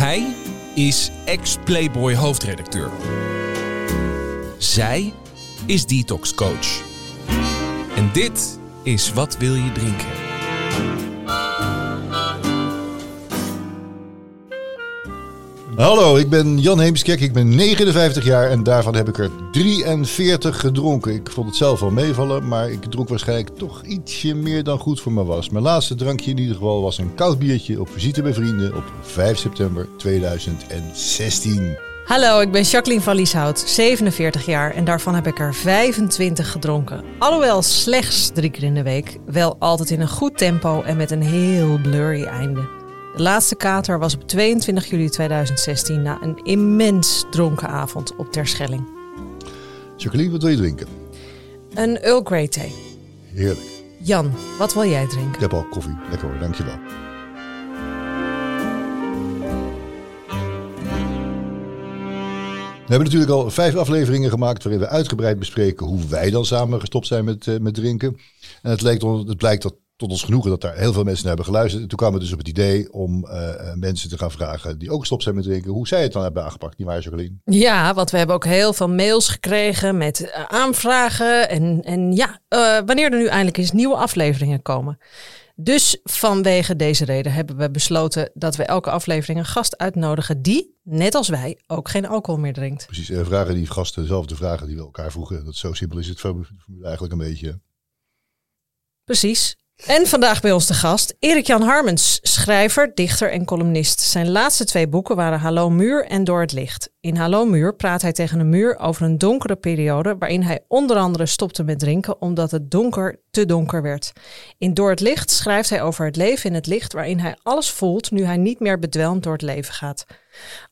Hij is ex-Playboy hoofdredacteur. Zij is detox coach. En dit is Wat wil je drinken? Hallo, ik ben Jan Heemskerk, ik ben 59 jaar en daarvan heb ik er 43 gedronken. Ik vond het zelf wel meevallen, maar ik dronk waarschijnlijk toch ietsje meer dan goed voor me was. Mijn laatste drankje in ieder geval was een koud biertje op visite bij vrienden op 5 september 2016. Hallo, ik ben Jacqueline van Lieshout, 47 jaar en daarvan heb ik er 25 gedronken. Alhoewel slechts drie keer in de week, wel altijd in een goed tempo en met een heel blurry einde. De laatste kater was op 22 juli 2016 na een immens dronken avond op Terschelling. Jacqueline, wat wil je drinken? Een Earl Grey thee. Heerlijk. Jan, wat wil jij drinken? Ik heb al koffie. Lekker hoor, dankjewel. We hebben natuurlijk al vijf afleveringen gemaakt waarin we uitgebreid bespreken hoe wij dan samen gestopt zijn met, uh, met drinken. En het, leek, het blijkt dat tot ons genoegen dat daar heel veel mensen naar hebben geluisterd. En toen kwamen we dus op het idee om uh, mensen te gaan vragen die ook gestopt zijn met drinken, hoe zij het dan hebben aangepakt. Die waren Jacqueline. Ja, want we hebben ook heel veel mails gekregen met uh, aanvragen. En, en ja, uh, wanneer er nu eindelijk eens nieuwe afleveringen komen. Dus vanwege deze reden hebben we besloten dat we elke aflevering een gast uitnodigen die, net als wij, ook geen alcohol meer drinkt. Precies, en vragen die gasten dezelfde vragen die we elkaar vroegen. Dat zo simpel is het eigenlijk een beetje. Precies. En vandaag bij ons de gast Erik-Jan Harmens, schrijver, dichter en columnist. Zijn laatste twee boeken waren Hallo Muur en Door het Licht. In Hallo Muur praat hij tegen een muur over een donkere periode waarin hij onder andere stopte met drinken omdat het donker te donker werd. In Door het Licht schrijft hij over het leven in het licht waarin hij alles voelt nu hij niet meer bedwelmd door het leven gaat.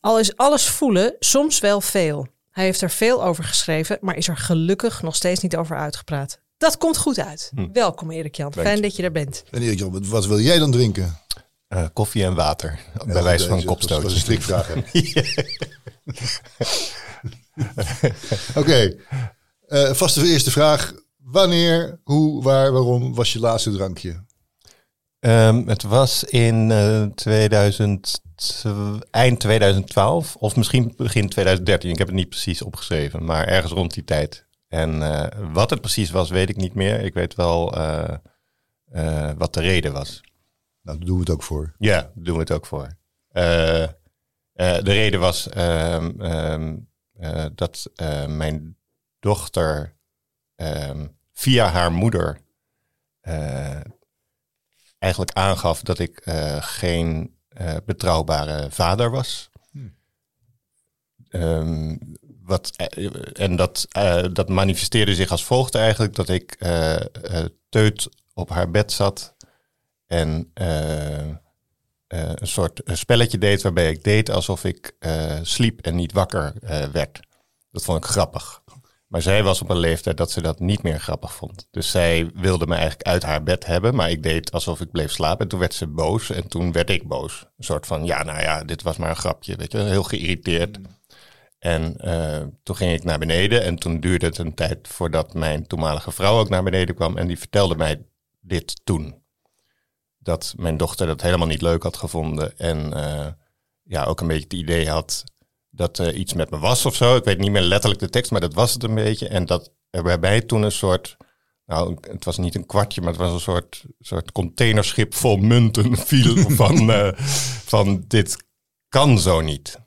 Al is alles voelen soms wel veel. Hij heeft er veel over geschreven, maar is er gelukkig nog steeds niet over uitgepraat. Dat komt goed uit. Hm. Welkom Erik-Jan. Fijn dat je er bent. En Erik-Jan, wat wil jij dan drinken? Uh, koffie en water. Ja, bij wijze van kopstoot. Dat is een strikvraag. Oké. Okay. Uh, vaste eerste vraag. Wanneer, hoe, waar, waarom was je laatste drankje? Um, het was in uh, 2000, eind 2012 of misschien begin 2013. Ik heb het niet precies opgeschreven, maar ergens rond die tijd. En uh, wat het precies was, weet ik niet meer. Ik weet wel uh, uh, wat de reden was. Nou, daar doen we het ook voor. Ja, daar doen we het ook voor. de reden was um, um, dat mijn dochter um, via haar moeder eigenlijk aangaf dat ik geen betrouwbare vader was. Hm wat, eh, en dat, uh, dat manifesteerde zich als volgt eigenlijk, dat ik uh, teut op haar bed zat en een soort spelletje deed waarbij ik deed alsof ik sliep en niet wakker werd. Dat vond ik grappig. Maar zij was op een leeftijd dat ze dat niet meer grappig vond. Dus zij wilde me eigenlijk uit haar bed hebben, maar ik deed alsof ik bleef slapen. En toen werd ze boos en toen werd ik boos. Een soort van, ja, nou ja, dit was maar een grapje, weet je, heel geïrriteerd. En uh, toen ging ik naar beneden en toen duurde het een tijd voordat mijn toenmalige vrouw ook naar beneden kwam en die vertelde mij dit toen. Dat mijn dochter dat helemaal niet leuk had gevonden en uh, ja, ook een beetje het idee had dat er iets met me was of zo. Ik weet niet meer letterlijk de tekst, maar dat was het een beetje. En dat er bij mij toen een soort, nou het was niet een kwartje, maar het was een soort, soort containerschip vol munten viel van, uh, van dit kan zo niet.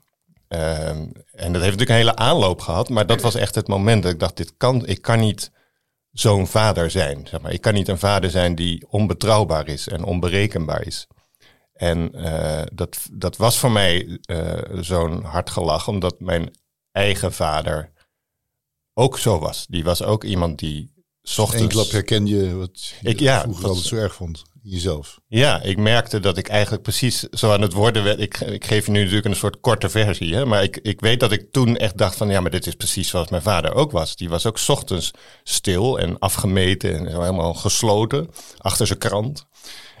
Um, en dat heeft natuurlijk een hele aanloop gehad, maar dat was echt het moment dat ik dacht, dit kan, ik kan niet zo'n vader zijn. Zeg maar. Ik kan niet een vader zijn die onbetrouwbaar is en onberekenbaar is. En uh, dat, dat was voor mij uh, zo'n hard gelach, omdat mijn eigen vader ook zo was. Die was ook iemand die ochtends... Eén klap herken je wat je ik, ja, vroeger altijd zo erg vond jezelf. Ja, ik merkte dat ik eigenlijk precies zo aan het worden werd. Ik, ik geef je nu natuurlijk een soort korte versie. Hè? Maar ik, ik weet dat ik toen echt dacht van ja, maar dit is precies zoals mijn vader ook was. Die was ook ochtends stil en afgemeten en helemaal gesloten achter zijn krant.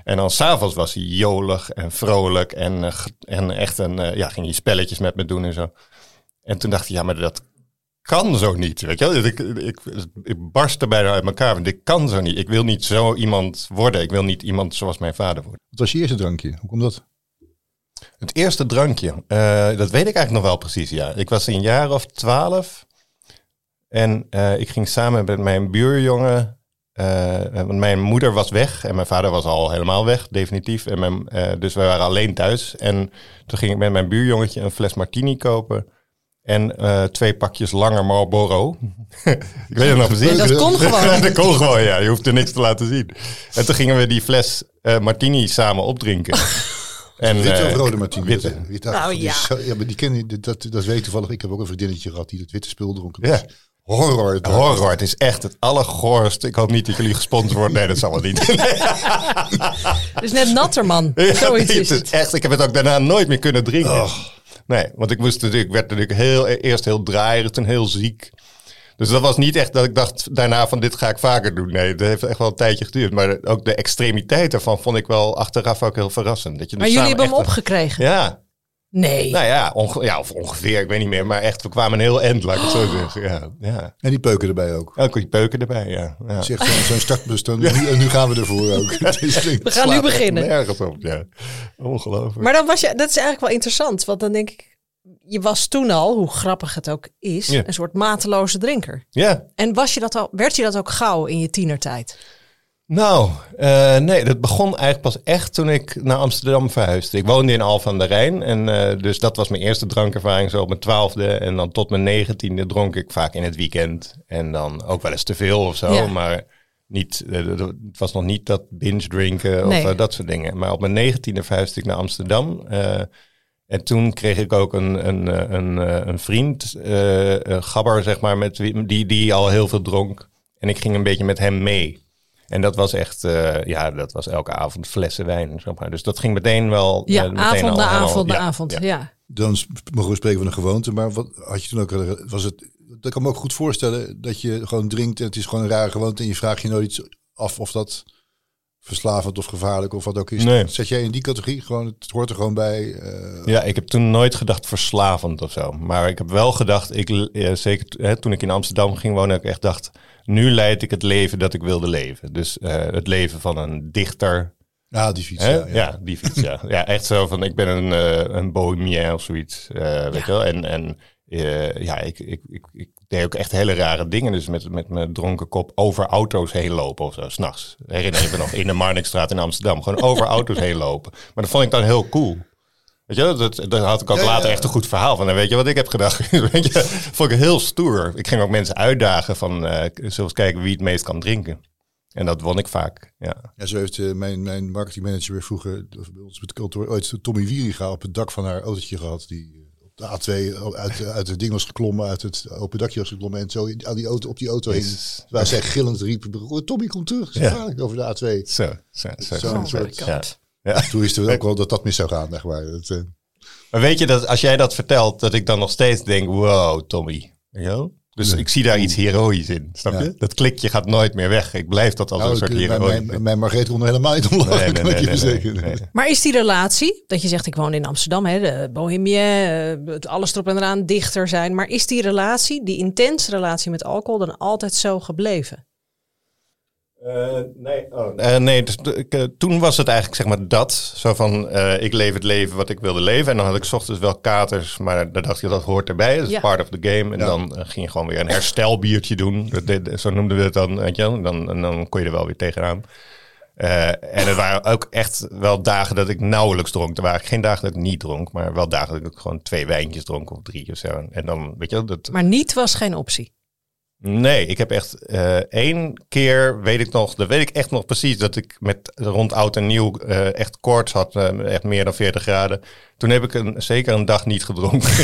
En dan s'avonds was hij jolig en vrolijk en, eh, en echt een, uh, ja, ging hij spelletjes met me doen en zo. En toen dacht ik, ja, maar dat kan zo niet. Weet je Ik, ik, ik barstte bijna uit elkaar. Want ik kan zo niet. Ik wil niet zo iemand worden. Ik wil niet iemand zoals mijn vader worden. Wat was je eerste drankje? Hoe komt dat? Het eerste drankje, eh, dat weet ik eigenlijk nog wel precies, ja. Ik was een jaar of twaalf en eh, ik ging samen met mijn buurjongen, want mijn moeder was weg en mijn vader was al helemaal weg, definitief. En mijn, dus we waren alleen thuis. En toen ging ik met mijn buurjongetje een fles martini kopen en eh, twee pakjes langer Marlboro. ik weet het nog precies. Dat kon gewoon. dat kon gewoon, ja. Je hoeft er niks te laten zien. En toen gingen we die fles eh, martini samen opdrinken. En, Witte eh, of rode martini? Witte. Witte. Nou, ja. is ja, maar die ken je, dat, dat weet toevallig. Ik heb ook een vriendinnetje gehad die het witte spul dronk. Ja. Dat is Horror. Horror, het is echt het allergoorste. Ik hoop niet dat jullie gesponsord worden. Nee, dat zal wel niet. Dus net Natterman. Ja, Zoiets nee, is het het. is echt, ik heb het ook daarna nooit meer kunnen drinken. Nee, want ik moest natuurlijk, ik werd natuurlijk heel, eerst heel draaierig, toen heel ziek. Dus dat was niet echt dat ik dacht daarna van dit ga ik vaker doen. Nee, dat heeft echt wel een tijdje geduurd. Maar ook de extremiteit daarvan vond ik wel achteraf ook heel verrassend. Dat je Maar dus jullie hebben hem echt opgekregen? Ja, Nee. nou ja, onge- ja, of ongeveer, ik weet niet meer. Maar echt, we kwamen een heel eind, laat ik het zo zeggen. Ja, ja. En die peuken erbij ook. Ook die peuken erbij, ja. ja. Zeg zo'n zo'n startbestand. Nu, en nu gaan we ervoor ook. Is- We gaan nu beginnen. Nergens op, ja. Ongelooflijk. Maar dan was je, dat is eigenlijk wel interessant. Want dan denk ik, je was toen al, hoe grappig het ook is, Ja. een soort mateloze drinker. Ja, En was je dat al, werd je dat ook gauw in je tienertijd? Nou, eh, nee, dat begon eigenlijk pas echt toen ik naar Amsterdam verhuisde. Ik woonde in Alphen aan de Rijn en eh, dus dat was mijn eerste drankervaring zo op mijn twaalfde. En dan tot mijn negentiende dronk ik vaak in het weekend. En dan ook wel eens te veel of zo, Ja. maar niet, eh, het was nog niet dat binge drinken of Nee. dat soort dingen. Maar op mijn negentiende verhuisde ik naar Amsterdam. en toen kreeg ik ook een, een, een, een vriend, eh, een gabber zeg maar, met die, die al heel veel dronk. En ik ging een beetje met hem mee. En dat was echt, eh, ja, dat was elke avond flessen wijn. Zeg maar. Dus dat ging meteen wel. Ja, eh, meteen avond na avond na ja, avond. ja. Ja. Dan mogen we spreken van een gewoonte. Maar wat had je toen ook? Was het, dat kan me ook goed voorstellen dat je gewoon drinkt en het is gewoon een rare gewoonte. En je vraagt je nooit iets af of dat verslavend of gevaarlijk of wat ook is. Nee. Zet jij in die categorie? Gewoon, het hoort er gewoon bij. eh, Ja, ik heb toen nooit gedacht verslavend of zo. Maar ik heb wel gedacht, ik, eh, zeker hè, toen ik in Amsterdam ging wonen, ik echt dacht, nu leid ik het leven dat ik wilde leven. Dus eh, het leven van een dichter. ah, die fiets. Ja, Ja, ja. die fiets, ja. ja, echt zo van, ik ben een, eh een bohemien of zoiets, eh, weet je wel. En, en ja, ik, ik, ik, ik deed ook echt hele rare dingen. Dus met, met mijn dronken kop over auto's heen lopen of zo, s'nachts. Herinner je me nog, in de Marnixstraat in Amsterdam. Gewoon over auto's heen lopen. Maar dat vond ik dan heel cool. Weet je, dat, had ik ook Ja, later ja. echt een goed verhaal van. En weet je wat ik heb gedacht? weet je, vond ik heel stoer. Ik ging ook mensen uitdagen van, eh zullen kijken wie het meest kan drinken. En dat won ik vaak, ja. Ja, zo heeft eh, mijn, mijn marketingmanager weer vroeger of bij ons met kantoor ooit Tommy Wieringa op het dak van haar autootje gehad. Die eh, op de A2 uit, uit het ding was geklommen, uit het open dakje was geklommen en zo aan die auto, op die auto. Jezus. Waar zij gillend riep, "Oh, Tommy komt terug, Ja. over de A2. Zo, zo, zo. Zo'n soort, Ja. Toen wisten we ook wel dat dat mis zou gaan, echt waar. Dat, eh, Maar weet je dat als jij dat vertelt, dat ik dan nog steeds denk, wow, Tommy. Wel? Dus ik zie daar iets heroïs in, snap je? Ja. Dat klikje gaat nooit meer weg. Ik blijf dat als nou, een soort mijn, heroïs. mijn, mijn Margreet kon er helemaal niet Nee, nee, kan nee, ik je nee, nee. Maar is die relatie, dat je zegt ik woon in Amsterdam, hè, de bohemien, eh, het alles erop en eraan, dichter zijn. Maar is die relatie, die intense relatie met alcohol, dan altijd zo gebleven? Eh, nee, oh, eh, nee dus, de- ik, eh, toen was het eigenlijk zeg maar dat. Zo van, eh, ik leef het leven wat ik wilde leven. En dan had ik 's ochtends wel katers, maar dan dacht je dat hoort erbij. Dat is Ja. part of the game. En Ja. dan eh, ging je gewoon weer een herstelbiertje doen. Dat, zo noemden we het dan, weet je wel. Dan, en dan kon je er wel weer tegenaan. Eh, en het waren ook echt wel dagen dat ik nauwelijks dronk. Er waren geen dagen dat ik niet dronk, maar wel dagen dat ik gewoon twee wijntjes dronk of drie of zo. En dan, weet je wel, dat, Maar niet was geen optie. Nee, ik heb echt eh, één keer, weet ik nog, dat weet ik echt nog precies, dat ik met rond oud en nieuw eh, echt koorts had, eh, echt meer dan 40 graden. Toen heb ik een, zeker een dag niet gedronken.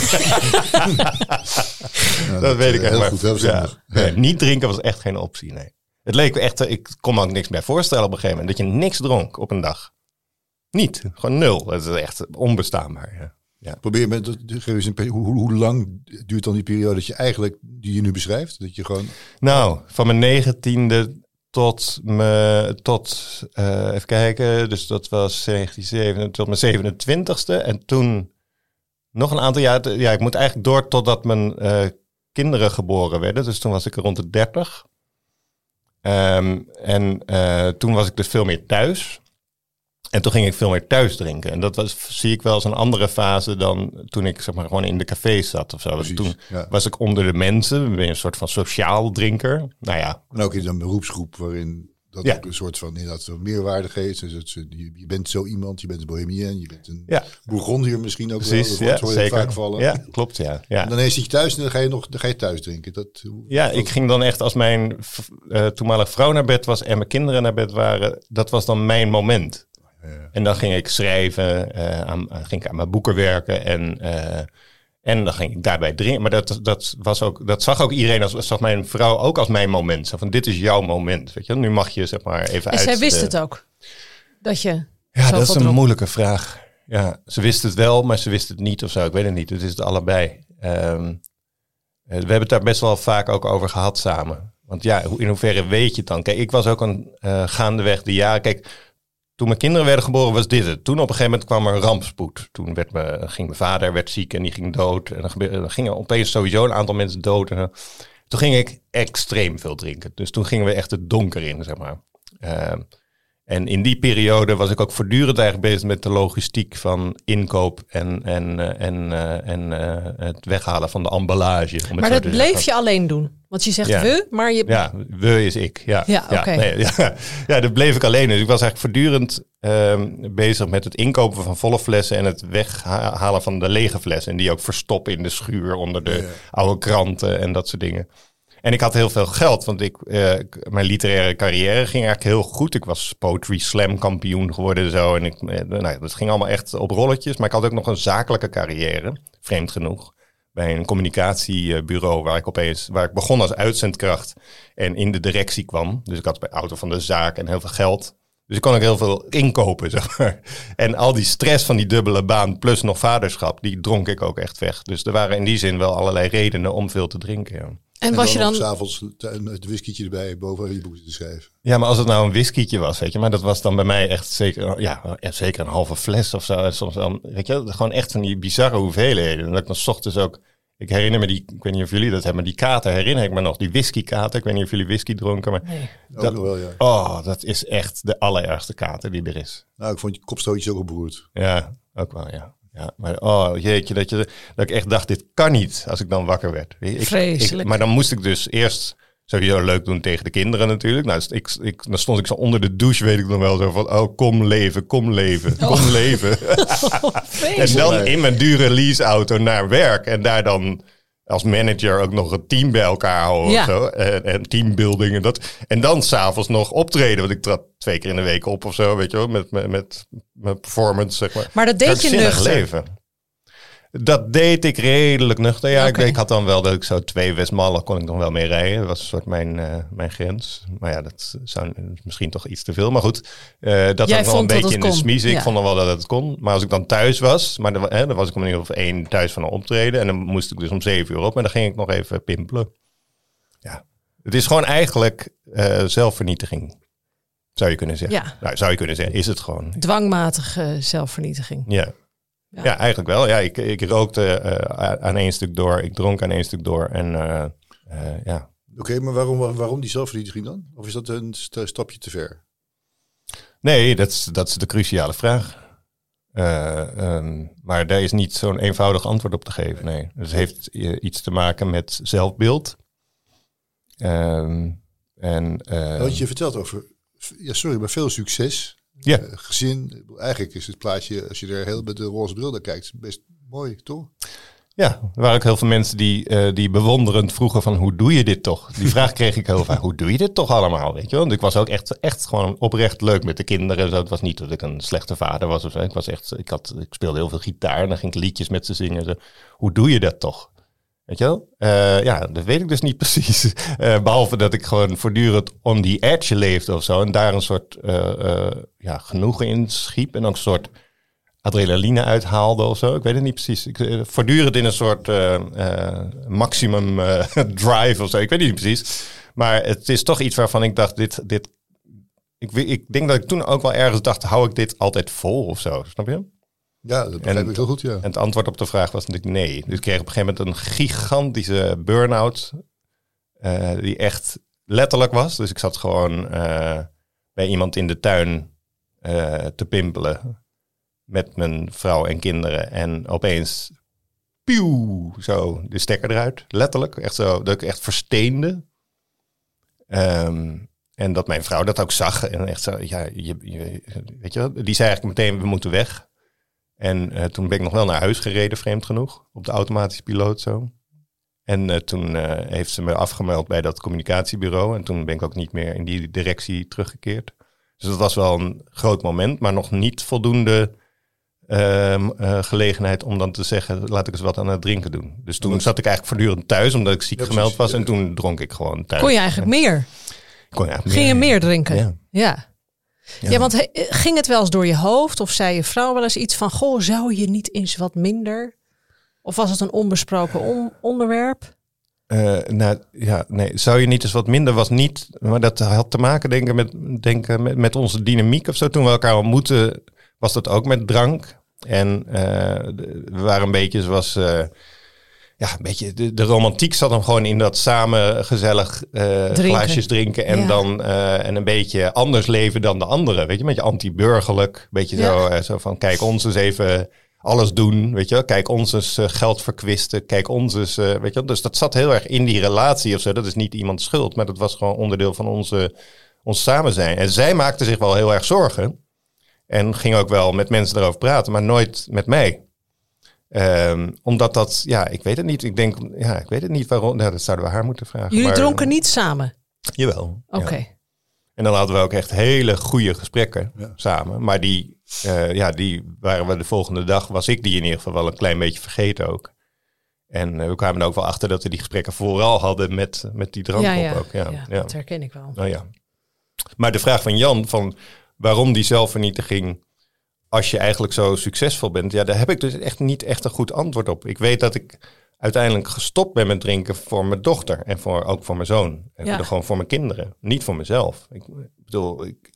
Ja, dat weet ik echt heel maar. goed, heel verstandig. Ja, nee, niet drinken was echt geen optie, nee. Het leek echt, ik kon me ook niks meer voorstellen op een gegeven moment, dat je niks dronk op een dag. Niet, gewoon nul. Dat is echt onbestaanbaar. Ja. Ja. Probeer met, hoe, hoe, lang duurt dan die periode dat je eigenlijk, die je nu beschrijft? Dat je gewoon, Nou, van mijn negentiende tot me, tot, eh, even kijken, dus dat was 1997 tot mijn 27ste. En toen nog een aantal jaar, ja, ik moet eigenlijk door totdat mijn eh, kinderen geboren werden. Dus toen was ik rond de 30. Ehm, en eh, toen was ik dus veel meer thuis. En toen ging ik veel meer thuis drinken. En dat was, zie ik wel als een andere fase dan toen ik zeg maar gewoon in de cafés zat of zo. Want Precies, toen ja. was ik onder de mensen, ben je een soort van sociaal drinker. Nou ja, En ook in een beroepsgroep waarin dat Ja. ook een soort van inderdaad zo'n meerwaarde geeft. Dus het, je, je bent zo iemand, je bent een bohemien, je bent een ja Bourgondier misschien ook precies. wel. Ja, Dat hoor zeker. vaak vallen. Ja, klopt. Ja, ja. En dan zit je thuis en dan ga je nog dan ga je thuis drinken. Dat, Ja, ik ging dan echt als mijn v- eh, toenmalige vrouw naar bed was en mijn kinderen naar bed waren, dat was dan mijn moment. En dan ging ik schrijven, eh, aan, eh, ging ik aan mijn boeken werken en, eh, en dan ging ik daarbij drinken. Maar dat, dat, was ook, dat zag ook iedereen, als, zag mijn vrouw ook als mijn moment. Zo van, dit is jouw moment, weet je wel. Nu mag je zeg maar even En uit... zij wist het ook. Dat je. Ja, dat is een moeilijke vraag. Ja, ze wist het wel, maar ze wist het niet of zo. Ik weet het niet. Het is het allebei. Ehm, eh, we hebben het daar best wel vaak ook over gehad samen. Want ja, hoe- in hoeverre weet je het dan? Kijk, ik was ook een eh, gaandeweg de jaren. Kijk, toen mijn kinderen werden geboren was dit het. Toen op een gegeven moment kwam er rampspoed. Toen werd me, ging mijn vader werd ziek en die ging dood. En dan, gingen opeens sowieso een aantal mensen dood. En, zo. toen ging ik extreem veel drinken. Dus toen gingen we echt het donker in, zeg maar. Ehm, en in die periode was ik ook voortdurend eigenlijk bezig met de logistiek van inkoop en, en, eh, en, eh, en eh, het weghalen van de emballage. om het Maar dat bleef je alleen doen. Want je zegt Ja. we, maar je. Ja, we is ik. Ja, Ja, oké. nee, ja, ja, dat bleef ik alleen. Dus ik was eigenlijk voortdurend ehm, bezig met het inkopen van volle flessen en het weghalen van de lege flessen. En die ook verstoppen in de schuur onder de Ja. oude kranten en dat soort dingen. En ik had heel veel geld, want ik, eh, ik- mijn literaire carrière ging eigenlijk heel goed. Ik was Poetry Slam kampioen geworden en zo. En ik, eh, nou, dat ging allemaal echt op rolletjes. Maar ik had ook nog een zakelijke carrière, vreemd genoeg. Bij een communicatiebureau waar ik opeens, waar ik begon als uitzendkracht en in de directie kwam. Dus ik had bij auto van de zaak en heel veel geld. Dus ik kon ook heel veel inkopen, zeg maar. En al die stress van die dubbele baan plus nog vaderschap, die dronk ik ook echt weg. Dus er waren in die zin wel allerlei redenen om veel te drinken, ja. En was je dan. s'avonds het whiskietje erbij boven je boek te schrijven. Ja, maar als het nou een whiskietje was, weet je, maar dat was dan bij mij echt zeker, ja, ja, zeker een halve fles of zo. En soms dan, weet je, gewoon echt van die bizarre hoeveelheden. En dat ik dan 's ochtends ook, ik herinner me die, ik weet niet of jullie dat hebben, maar die kater herinner ik me nog, die whiskykater. Ik weet niet of jullie whisky dronken, maar Nee. Ook Dat- nog wel, ja. oh, dat is echt de allerergste kater die er is. Nou, ik vond je kopstootjes ook beroerd. Ja, ook wel, ja. Ja, maar oh jeetje, dat, je, dat ik echt dacht, dit kan niet als ik dan wakker werd. Ik, ik- Vreselijk. maar dan moest ik dus eerst sowieso leuk doen tegen de kinderen natuurlijk. Nou, dus ik, ik, dan stond ik zo onder de douche, weet ik nog wel, zo van, oh, kom leven, kom leven, kom leven. en dan in mijn dure leaseauto naar werk en daar dan als manager ook nog een team bij elkaar houden Ja. of zo. En, en teambuilding en dat. En dan s'avonds nog optreden, want ik trad twee keer in de week op of zo, weet je wel, met, met, met mijn performance, zeg maar. Maar dat deed je nuchter. leven. Dat deed ik redelijk nuchter. Ja, ik, ik had dan wel dat ik zo twee Westmallen kon ik nog wel mee rijden. Dat was een soort mijn, eh, mijn grens. Maar ja, dat zou misschien toch iets te veel. Maar goed, eh, dat was wel een beetje in de smies. Ik vond dan wel dat het kon. Maar als ik dan thuis was, maar dan, hè, dan was ik om ieder geval één thuis van een optreden. En dan moest ik dus om zeven uur op. En dan ging ik nog even pimpelen. Ja, het is gewoon eigenlijk eh, zelfvernietiging. Zou je kunnen zeggen. Ja. Nou, zou je kunnen zeggen, is het gewoon. Dwangmatige zelfvernietiging. Ja. Ja. Ja. eigenlijk wel. Ja, ik, ik rookte eh, aan één stuk door. Ik dronk aan één stuk door. En eh, eh, ja. Oké, maar waarom, waarom die zelfvernietiging dan? Of is dat een st- stapje te ver? Nee, dat is, dat is de cruciale vraag. Eh, ehm, maar daar is niet zo'n eenvoudig antwoord op te geven. Nee, het heeft iets te maken met zelfbeeld. Ehm, en, eh, Want je vertelt over, ja sorry, maar veel succes. Ja, Eh, gezin, eigenlijk is het plaatje, als je er heel met de roze bril naar kijkt, best mooi, toch? ja, er waren ook heel veel mensen die, eh, die bewonderend vroegen van hoe doe je dit toch? Die vraag kreeg ik heel vaak. Hoe doe je dit toch allemaal? Weet je wel? Want ik was ook echt, echt gewoon oprecht leuk met de kinderen. en Zo. Het was niet dat ik een slechte vader was of zo. Ik was echt, ik, had, ik speelde heel veel gitaar en dan ging ik liedjes met ze zingen. Zo. Hoe doe je dat toch? Weet je wel? Eh, ja, dat weet ik dus niet precies. Eh, behalve dat ik gewoon voortdurend on the edge leefde of zo. En daar een soort eh, ja, genoegen in schiep. En ook een soort adrenaline uithaalde of zo. Ik weet het niet precies. Ik, voortdurend in een soort maximum drive of zo. Ik weet niet precies. Maar het is toch iets waarvan ik dacht, dit... dit ik, ik denk dat ik toen ook wel ergens dacht, hou ik dit altijd vol of zo? Snap je? Ja, dat begrijp ik heel goed, ja. En het antwoord op de vraag was natuurlijk nee. Dus ik kreeg op een gegeven moment een gigantische burn-out. eh, die echt letterlijk was. Dus ik zat gewoon eh, bij iemand in de tuin eh, te pimpelen met mijn vrouw en kinderen. En opeens, pieuw, zo de stekker eruit. Letterlijk, echt zo, dat ik echt versteende. Ehm, en dat mijn vrouw dat ook zag. En echt zo, ja, je, je- weet je wel, die zei eigenlijk meteen, we moeten weg. En eh, toen ben ik nog wel naar huis gereden, vreemd genoeg. Op de automatische piloot zo. En eh, toen eh, heeft ze me afgemeld bij dat communicatiebureau. En toen ben ik ook niet meer in die directie teruggekeerd. Dus dat was wel een groot moment, maar nog niet voldoende ehm, eh, gelegenheid om dan te zeggen, laat ik eens wat aan het drinken doen. Dus toen zat ik eigenlijk voortdurend thuis, omdat ik ziek Ja, gemeld was. En toen dronk ik gewoon thuis. Kon je eigenlijk meer? Kon je eigenlijk Ging je meer drinken? Ja. Ja. Ja, want ging het wel eens door je hoofd? Of zei je vrouw wel eens iets van... Goh, zou je niet eens wat minder? Of was het een onbesproken on- onderwerp? Eh, nou ja, nee, zou je niet eens wat minder was niet, maar dat had te maken denk ik met, denk, ik, met, met onze dynamiek of zo. Toen we elkaar ontmoetten, was dat ook met drank. En de- we waren een beetje zoals, eh, ja, een beetje, de, de romantiek zat hem gewoon in dat samen gezellig eh Drinken. glaasjes drinken en Ja. dan eh, en een beetje anders leven dan de anderen. Weet je, een beetje anti-burgerlijk, beetje zo, eh, zo van kijk ons eens even alles doen, weet je wel. Kijk ons eens geld verkwisten, kijk ons eens, weet je wel. Dus dat zat heel erg in die relatie of zo. Dat is niet iemands schuld, maar dat was gewoon onderdeel van onze, ons samen zijn. En zij maakte zich wel heel erg zorgen. En ging ook wel met mensen erover praten, maar nooit met mij. Ehm, omdat dat, ja, ik weet het niet. Ik denk, ja, ik weet het niet waarom. Nou, dat zouden we haar moeten vragen. Jullie maar- dronken niet samen? Jawel. ja. Oké. En dan hadden we ook echt hele goede gesprekken Ja. samen. Maar die, eh, ja, die waren we de volgende dag, was ik die in ieder geval wel een klein beetje vergeten ook. En eh, we kwamen er ook wel achter dat we die gesprekken vooral hadden met, met die drank Ja, ook. Ja, ja, ja. dat herken ik wel. Nou ja. Maar de vraag van Jan, van waarom die zelfvernietiging, als je eigenlijk zo succesvol bent, ja, daar heb ik dus echt niet echt een goed antwoord op. Ik weet dat ik uiteindelijk gestopt ben met drinken voor mijn dochter en voor, ook voor mijn zoon. En Ja. gewoon voor mijn kinderen, niet voor mezelf. Ik bedoel, ik,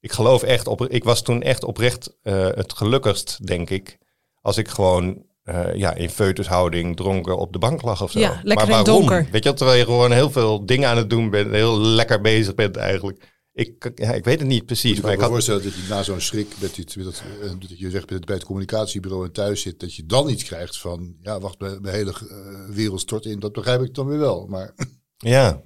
ik geloof echt op, ik was toen echt oprecht eh, het gelukkigst, denk ik, als ik gewoon eh, ja, in feutushouding dronken op de bank lag of zo. Ja, lekker maar waarom? donker. Weet je, terwijl je gewoon heel veel dingen aan het doen bent, heel lekker bezig bent eigenlijk. Ik, ja, ik weet het niet precies. Ik Maar kan ik me had, voorstellen dat je na zo'n schrik, met eh, dat je zegt bij het communicatiebureau en thuis zit, dat je dan iets krijgt van, ja, wacht, mijn, mijn hele eh, wereld stort in. Dat begrijp ik dan weer wel. Maar ja.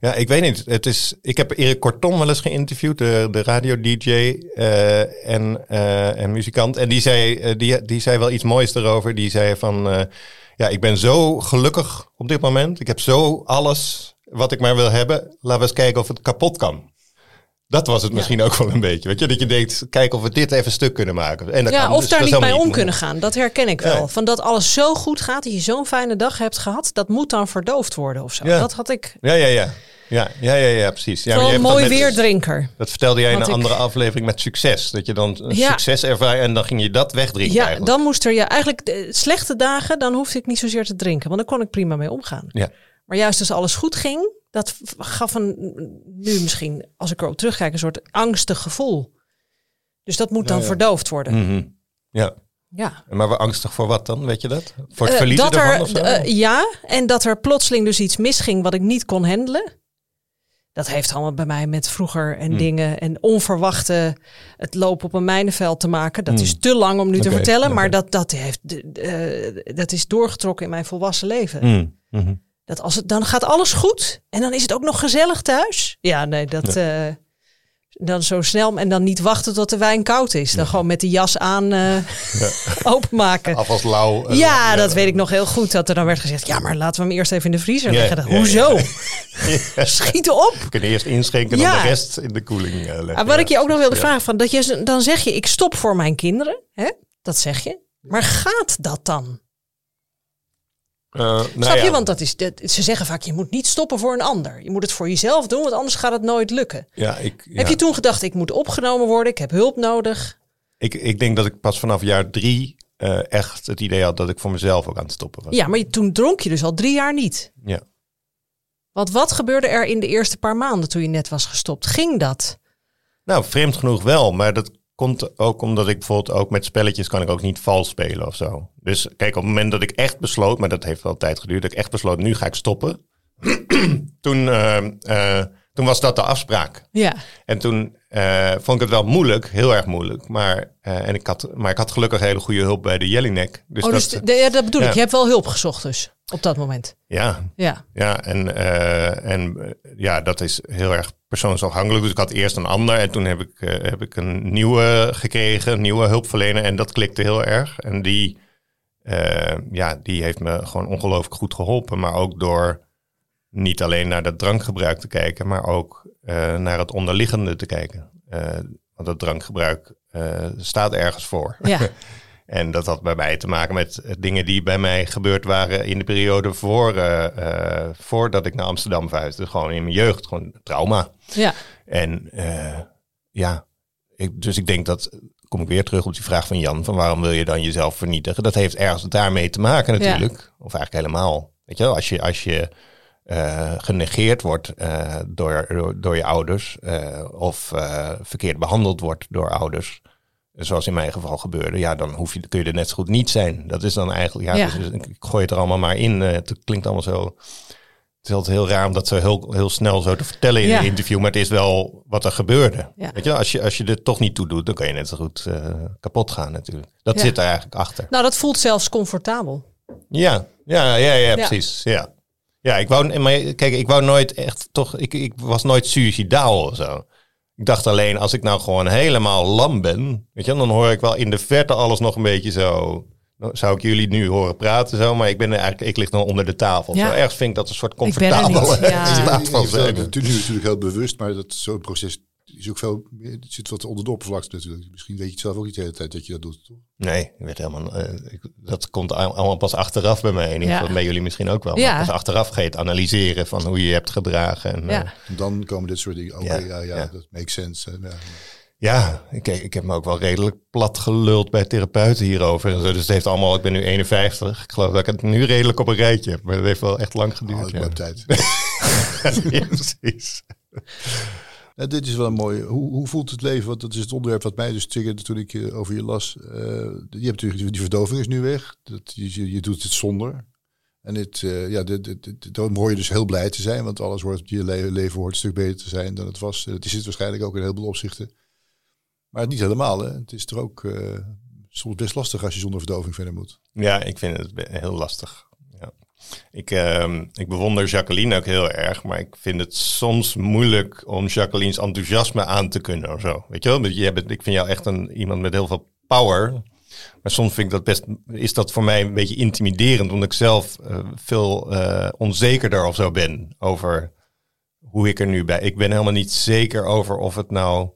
ja, ik weet niet. Het is, ik heb Erik Kortom wel eens geïnterviewd, de, de radio-dj eh, en, en muzikant. En die zei, die, die zei wel iets moois erover. Die zei van, ja, ik ben zo gelukkig op dit moment. Ik heb zo alles wat ik maar wil hebben. Laten we eens kijken of het kapot kan. Dat was het misschien ook wel een beetje. Weet je, dat je denkt, kijk of we dit even stuk kunnen maken. En dat Ja, kan, of dus daar dat niet mee om kunnen gaan. Dat herken ik wel. Ja. Van dat alles zo goed gaat, dat je zo'n fijne dag hebt gehad, dat moet dan verdoofd worden of zo. Ja. Dat had ik. Ja, ja, ja. Ja, ja, ja, ja precies. Ja, je een mooi weerdrinker. Dat vertelde jij in een ik- andere aflevering met succes. Dat je dan Ja. succes ervaart en dan ging je dat wegdrinken Ja, eigenlijk. dan moest er ja eigenlijk de slechte dagen, dan hoefde ik niet zozeer te drinken, want dan kon ik prima mee omgaan. Ja. Maar juist als alles goed ging, dat gaf een nu misschien, als ik erop terugkijk, een soort angstig gevoel. Dus dat moet dan ja. verdoofd worden. Mhm. Ja, Ja. maar we angstig voor wat dan, weet je dat? Voor het Eh, verliezen dat ervan er, of zo? eh, ja, en dat er plotseling dus iets misging wat ik niet kon handelen. Dat heeft allemaal bij mij met vroeger Hmm. en dingen en onverwachte het lopen op een mijnenveld te maken. Dat is te lang om nu te Hmm. Vertellen, maar dat, dat, heeft, eh, dat is doorgetrokken in mijn volwassen leven. Mm, mhm. Dat als het, dan gaat alles goed en dan is het ook nog gezellig thuis. Ja, nee, dat eh, dan zo snel en dan niet wachten tot de wijn koud is. Dan gewoon met de jas aan eh, openmaken. Afwas lauw. eh, Ja, dat weet ik nog heel goed. Dat er dan werd gezegd, ja, maar laten we hem eerst even in de vriezer leggen. Dan, Hoezo? Schiet op! We kunnen eerst inschenken en dan de rest in de koeling leggen. Ah, wat ik je ook nog wilde vragen, van, dat je, dan zeg je, ik stop voor mijn kinderen. Hè? Dat zeg je. Maar gaat dat dan? Nou Snap je? ja. Want dat is, dat- ze zeggen vaak, je moet niet stoppen voor een ander. Je moet het voor jezelf doen, want anders gaat het nooit lukken. Ja, ik, Heb je toen gedacht, ik moet opgenomen worden, ik heb hulp nodig? ik, ik denk dat ik pas vanaf jaar drie eh, echt het idee had dat ik voor mezelf ook aan het stoppen was. Ja, maar je- toen dronk je dus al drie jaar niet. Ja. Want wat gebeurde er in de eerste paar maanden toen je net was gestopt? Ging dat? Nou, vreemd genoeg wel, maar dat komt ook omdat ik bijvoorbeeld ook met spelletjes kan ik ook niet vals spelen of zo. Dus kijk, op het moment dat ik echt besloot, maar dat heeft wel tijd geduurd, dat ik echt besloot, nu ga ik stoppen. Toen eh, eh, toen was dat de afspraak. Ja. En toen eh, vond ik het wel moeilijk, heel erg moeilijk. Maar, en ik had, maar ik had gelukkig hele goede hulp bij de Jellinek. Dus oh, dat, dus de- ja, dat bedoel ik. Je hebt wel hulp gezocht dus, op dat moment. ja, Ja. ja, en, eh, en eh, ja, dat is heel erg persoonsafhankelijk. Dus ik had eerst een ander en toen heb ik, eh, heb ik een nieuwe gekregen, een nieuwe hulpverlener. En dat klikte heel erg. En die, ja, die heeft me gewoon ongelooflijk goed geholpen. Maar ook door niet alleen naar dat drankgebruik te kijken, maar ook naar het onderliggende te kijken. Want dat drankgebruik staat ergens voor. Ja. En dat had bij mij te maken met eh, dingen die bij mij gebeurd waren in de periode voor, eh, voordat ik naar Amsterdam verhuisde. Gewoon in mijn jeugd, gewoon trauma. Ja. En ja, ik, dus ik denk dat, kom ik weer terug op die vraag van Jan, van waarom wil je dan jezelf vernietigen? Dat heeft ergens daarmee te maken natuurlijk. Of eigenlijk helemaal. Weet je wel, als je, als je genegeerd wordt door, door, door je ouders of verkeerd behandeld wordt door ouders, zoals in mijn geval gebeurde, ja, dan hoef je, kun je er net zo goed niet zijn. Dat is dan eigenlijk, ja, Ja. Dus, ik ik gooi het er allemaal maar in. Eh, het klinkt allemaal zo. Het is altijd heel raar om dat zo heel, heel snel zo te vertellen in Ja. een interview, maar het is wel wat er gebeurde. Ja. Weet je, als je, als je er toch niet toe doet, dan kan je net zo goed eh, kapot gaan natuurlijk. Dat zit er eigenlijk achter. Nou, dat voelt zelfs comfortabel. Ja, ja, ja, ja, Ja. precies. Ja. ja, ik wou, maar kijk, ik wou nooit echt toch, ik, ik was nooit suicidaal of zo. Ik dacht alleen, als ik nou gewoon helemaal lam ben, weet je, dan hoor ik wel in de verte alles nog een beetje zo. Nou, Zou ik jullie nu horen praten zo, maar ik ben er eigenlijk, ik lig nog onder de tafel. Ja. Zo ergens vind ik dat een soort Ik ben er comfortabel niet, ja. staat van zijn. nu natuurlijk heel bewust, maar dat zo'n proces is ook veel. meer- Het zit wat onder de oppervlakte natuurlijk. Misschien weet je het zelf ook niet de hele tijd dat je dat doet. Toch? Nee, ik weet helemaal, eh, ik- dat komt al- allemaal pas achteraf bij mij. In ieder Ja. geval bij jullie misschien ook wel. Ja. Maar pas achteraf ga je het analyseren van hoe je je hebt gedragen. En, Ja. eh, En dan komen dit soort dingen. Oké, Ja, ja, ja, ja. dat makes sense. En, ja. Ja, ik, ik heb me ook wel redelijk plat geluld bij therapeuten hierover. En zo. Dus het heeft allemaal, ik ben nu 51. Ik geloof dat ik het nu redelijk op een rijtje heb. Maar dat heeft wel echt lang Oh, geduurd. ik ja. tijd. Ja, precies. Ja, dit is wel een mooie. Hoe, hoe voelt het leven? Want dat is het onderwerp wat mij dus triggerde toen ik eh, over je las. Eh, je hebt natuurlijk die, verdoving is nu weg. Dat, je, je, doet het zonder. En dit, eh, ja, dan hoor je dus heel blij te zijn, want alles hoort, je le- leven hoort een stuk beter te zijn dan het was. Het is het waarschijnlijk ook in heel veel opzichten. Maar niet helemaal. Hè. Het is er ook soms best lastig als je zonder verdoving verder moet. Ja, ik vind het heel lastig. Ik, ehm, ik bewonder Jacqueline ook heel erg, maar ik vind het soms moeilijk om Jacqueline's enthousiasme aan te kunnen of zo. Weet je wel? Jij bent, ik vind jou echt een, iemand met heel veel power. Maar soms vind ik dat best, is dat voor mij een beetje intimiderend, omdat ik zelf eh, veel eh, onzekerder of zo ben over hoe ik er nu bij. Ik ben helemaal niet zeker over of het nou.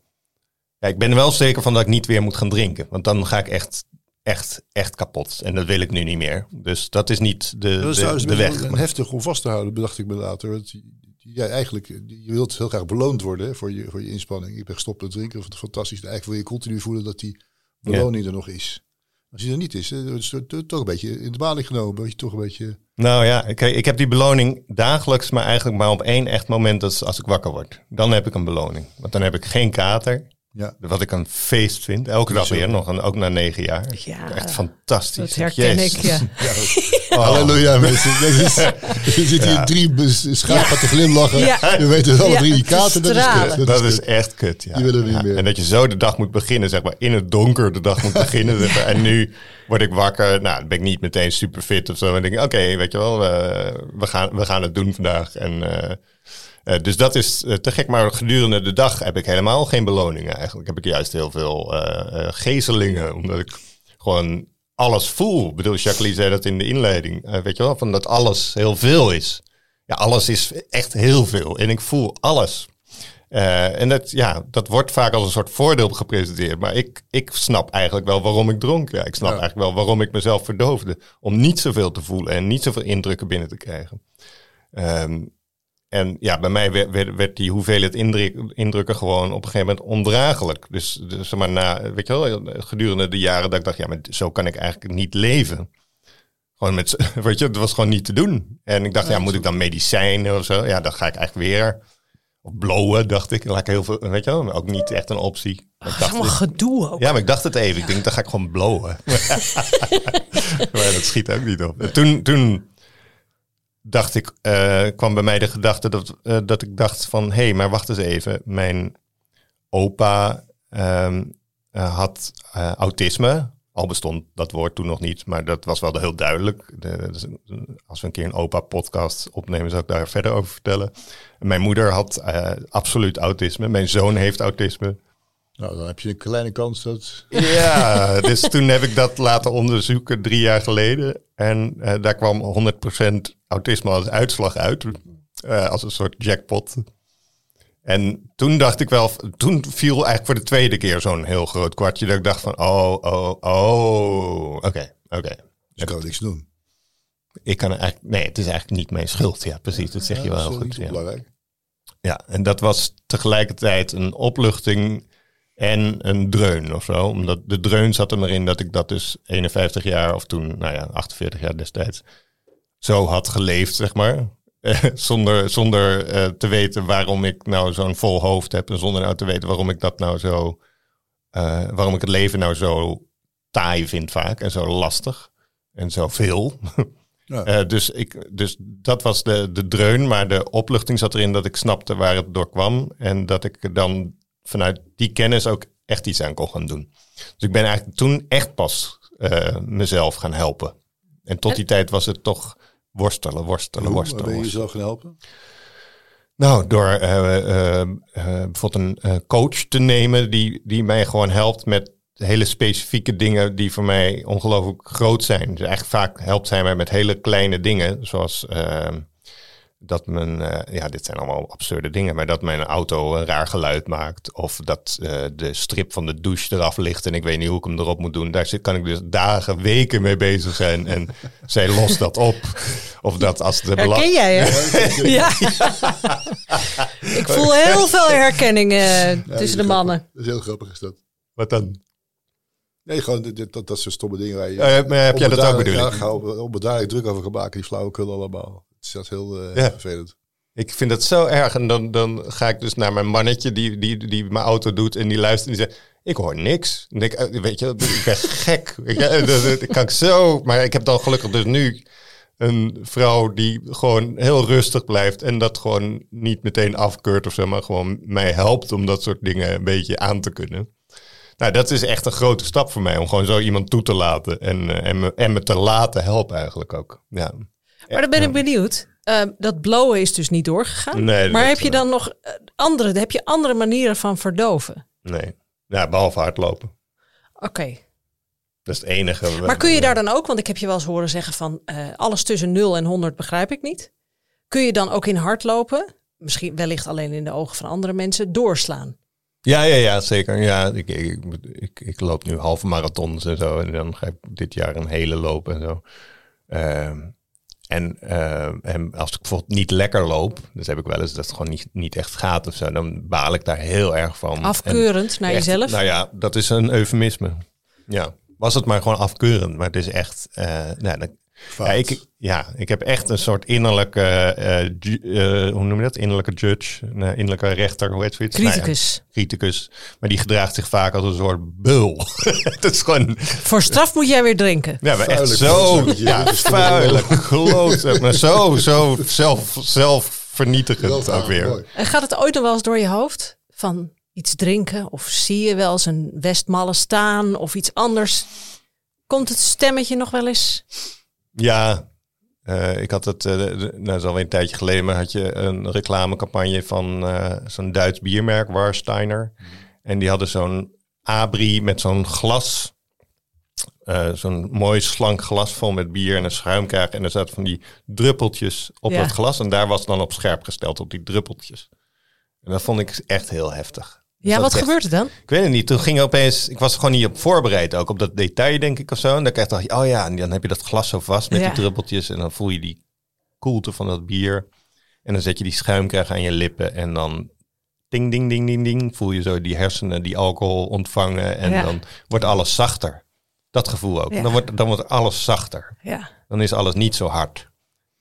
Ik ben er wel zeker van dat ik niet weer moet gaan drinken, want dan ga ik echt, echt, echt kapot. En dat wil ik nu niet meer. Dus dat is niet de, Dat is de, weg. een heftig om vast te houden, bedacht ik me later. Want ja, eigenlijk, je wilt heel graag beloond worden hè, voor, je, voor je inspanning. Ik ben gestopt met drinken, dat is fantastisch. Eigenlijk wil je continu voelen dat die beloning er nog is. Als die er niet is, dan is het toch een beetje in de baling genomen. Je toch een beetje... Nou ja, kijk, ik heb die beloning dagelijks, maar eigenlijk maar op één echt moment dat is als ik wakker word. Dan heb ik een beloning. Want dan heb ik geen kater. Ja. Wat ik een feest vind. Elke dag weer nog. En ook na negen jaar. Ja, Echt fantastisch. Dat herken Jezus. ik, ja. Oh. Halleluja mensen. Dit is, er zitten hier drie schapen te glimlachen. Ja. We weten alle Ja, drie die te kaarten. Dat is kut. Dat is kut. echt kut, ja. Die willen we niet Ja, meer. En dat je zo de dag moet beginnen, zeg maar, in het donker de dag moet beginnen. zeg maar. En nu word ik wakker, nou, dan ben ik niet meteen super fit of zo. En denk ik, oké, weet je wel, we, we, gaan, we gaan het doen vandaag. En, eh, eh, dus dat is eh, te gek, maar gedurende de dag heb ik helemaal geen beloningen eigenlijk. Heb ik juist heel veel eh eh, gezelingen, omdat ik gewoon alles voel. Ik bedoel, Jacqueline zei dat in de inleiding, weet je wel, van dat alles heel veel is. Ja, alles is echt heel veel en ik voel alles. En dat, ja, dat wordt vaak als een soort voordeel gepresenteerd. Maar ik, ik snap eigenlijk wel waarom ik dronk. Ja, ik snap Ja. eigenlijk wel waarom ik mezelf verdoofde. Om niet zoveel te voelen en niet zoveel indrukken binnen te krijgen. Ehm, en ja, bij mij werd, werd, werd die hoeveelheid indruk, indrukken gewoon op een gegeven moment ondraaglijk. Dus, dus zeg maar na, weet je wel, gedurende de jaren dat ik dacht, ja, maar zo kan ik eigenlijk niet leven. Gewoon met, weet je, het was gewoon niet te doen. En ik dacht, ja, moet ik dan medicijnen of zo? Ja, dan ga ik eigenlijk weer. Of blowen, dacht ik. Laat ik heel veel, weet je wel, ook niet echt een optie. Maar ik dacht, gedoe ook. ja, maar ik dacht het even. Ik denk, dan ga ik gewoon blowen. maar dat schiet ook niet op. En Toen, toen dacht ik, eh, kwam bij mij de gedachte dat, eh, dat ik dacht van... hé, hey, maar wacht eens even. Mijn opa ehm, eh, had autisme. Al bestond dat woord toen nog niet, maar dat was wel heel duidelijk. De, dus, als we een keer een opa-podcast opnemen, zou ik daar verder over vertellen. Mijn moeder had absoluut autisme. Mijn zoon heeft autisme. Nou, dan heb je een kleine kans dat... Ja, dus toen heb ik dat laten onderzoeken drie jaar geleden. En eh, daar kwam 100% autisme als uitslag uit. eh, als een soort jackpot. En toen dacht ik wel, toen viel eigenlijk voor de tweede keer zo'n heel groot kwartje. Dat ik dacht van, oh, oh, oh, oké, oké. Dus ik kan niks doen. Ik kan eigenlijk, nee, het is eigenlijk niet mijn schuld. Ja, precies, dat zeg je wel heel goed. Ja. belangrijk. Ja, en dat was tegelijkertijd een opluchting en een dreun of zo. Omdat de dreun zat er maar in dat ik dat dus 51 jaar of toen, nou ja, 48 jaar destijds, zo had geleefd, zeg maar. Zonder zonder eh, te weten waarom ik nou zo'n vol hoofd heb en zonder nou te weten waarom ik dat nou zo, eh, waarom ik het leven nou zo taai vind vaak en zo lastig en zo veel. Ja. Eh, dus, ik, dus dat was de, de dreun, maar de opluchting zat erin dat ik snapte waar het door kwam. En dat ik dan vanuit die kennis ook echt iets aan kon gaan doen. Dus ik ben eigenlijk toen echt pas eh, mezelf gaan helpen. En tot die tijd was het toch worstelen, worstelen, Hoe worstelen. ben je jezelf gaan helpen? Nou, door eh, eh, bijvoorbeeld een coach te nemen die, die mij gewoon helpt met hele specifieke dingen die voor mij ongelooflijk groot zijn. Dus eigenlijk vaak helpt zij mij met hele kleine dingen, zoals eh, dat mijn, eh, ja, dit zijn allemaal absurde dingen, maar dat mijn auto een raar geluid maakt. Of dat eh, de strip van de douche eraf ligt en ik weet niet hoe ik hem erop moet doen. Daar zit, kan ik dus dagen, weken mee bezig zijn en zij lost dat op. Of dat als de Herken jij hè? Ja. ik voel heel veel herkenning eh, tussen de mannen. Dat is heel grappig is dat. Wat dan? Nee, gewoon dit, dit- dat, dat soort stomme dingen waar je... Eh, maar heb jij dat ook onbeduidelijk- bedoel Ja, ik? ga op, onbeduidelijk druk over maken, die flauwekul allemaal. Is dat heel eh, Ja. vervelend. Ik vind dat zo erg. En dan, dan ga ik dus naar mijn mannetje die, die, die mijn auto doet en die luistert en die zegt... Ik hoor niks. En ik, eh, weet je, ik ben gek. Ik, eh, dat, kan ik zo... Maar ik heb dan gelukkig dus nu een vrouw die gewoon heel rustig blijft... en dat gewoon niet meteen afkeurt of zo... maar gewoon mij helpt om dat soort dingen een beetje aan te kunnen. Nou, dat is echt een grote stap voor mij... om gewoon zo iemand toe te laten en, en, me, en me te laten helpen eigenlijk ook. Ja. Maar dan ben ik benieuwd. Eh, dat blowen is dus niet doorgegaan. Nee, maar heb je dan nog eh, andere, heb je andere manieren van verdoven? Nee. Ja, behalve hardlopen. Oké. Dat is het enige. Maar kun je daar dan ook, want ik heb je wel eens horen zeggen van eh, alles tussen 0 en 100 begrijp ik niet. Kun je dan ook in hardlopen, misschien wellicht alleen in de ogen van andere mensen, doorslaan? Ja, ja, ja, zeker. Ja, ik, ik, ik, ik loop nu halve marathons en zo. En dan ga ik dit jaar een hele lopen en zo. Ehm, en, eh, en als ik bijvoorbeeld niet lekker loop, dus heb ik wel eens dat het gewoon niet, niet echt gaat of zo, dan baal ik daar heel erg van. Afkeurend En naar echt, jezelf? Nou ja, dat is een eufemisme. Ja, was het maar gewoon afkeurend, maar het is echt. eh, nou, dan, ja, ik, ja, ik heb echt een soort innerlijke, eh, ju- eh, hoe noem je dat? Innerlijke judge, een innerlijke rechter, hoe heet zoiets? Nou ja, Criticus. criticus. Maar die gedraagt zich vaak als een soort bul. dat is gewoon, Voor straf moet jij weer drinken. ja, maar echt zo, ja, vuile klootzak. Maar zo, zo zelf, zelfvernietigend ook weer. Mooi. En gaat het ooit nog wel eens door je hoofd? Van iets drinken? Of zie je wel eens een Westmalle staan of iets anders? Komt het stemmetje nog wel eens? Ja, eh, ik had het, eh, de- nou, dat is alweer een tijdje geleden, maar had je een reclamecampagne van eh, zo'n Duits biermerk, Warsteiner. En die hadden zo'n abri met zo'n glas, eh, zo'n mooi slank glas vol met bier en een schuimkraag. En er zaten van die druppeltjes op Ja. dat glas en daar was dan op scherp gesteld, op die druppeltjes. En dat vond ik echt heel heftig. Dus Ja, wat echt- gebeurt er dan? ik weet het niet. Toen ging opeens, ik was er gewoon niet op voorbereid, ook op dat detail, denk ik of zo. En dan dacht je, oh ja, en dan heb je dat glas zo vast met Ja. die druppeltjes. En dan voel je die koelte van dat bier. En dan zet je die schuimkraag aan je lippen. En dan ding, ding, ding, ding, ding. Voel je zo die hersenen die alcohol ontvangen. En Ja. dan wordt alles zachter. Dat gevoel ook. Ja. Dan, wordt, dan wordt alles zachter. Ja. Dan is alles niet zo hard.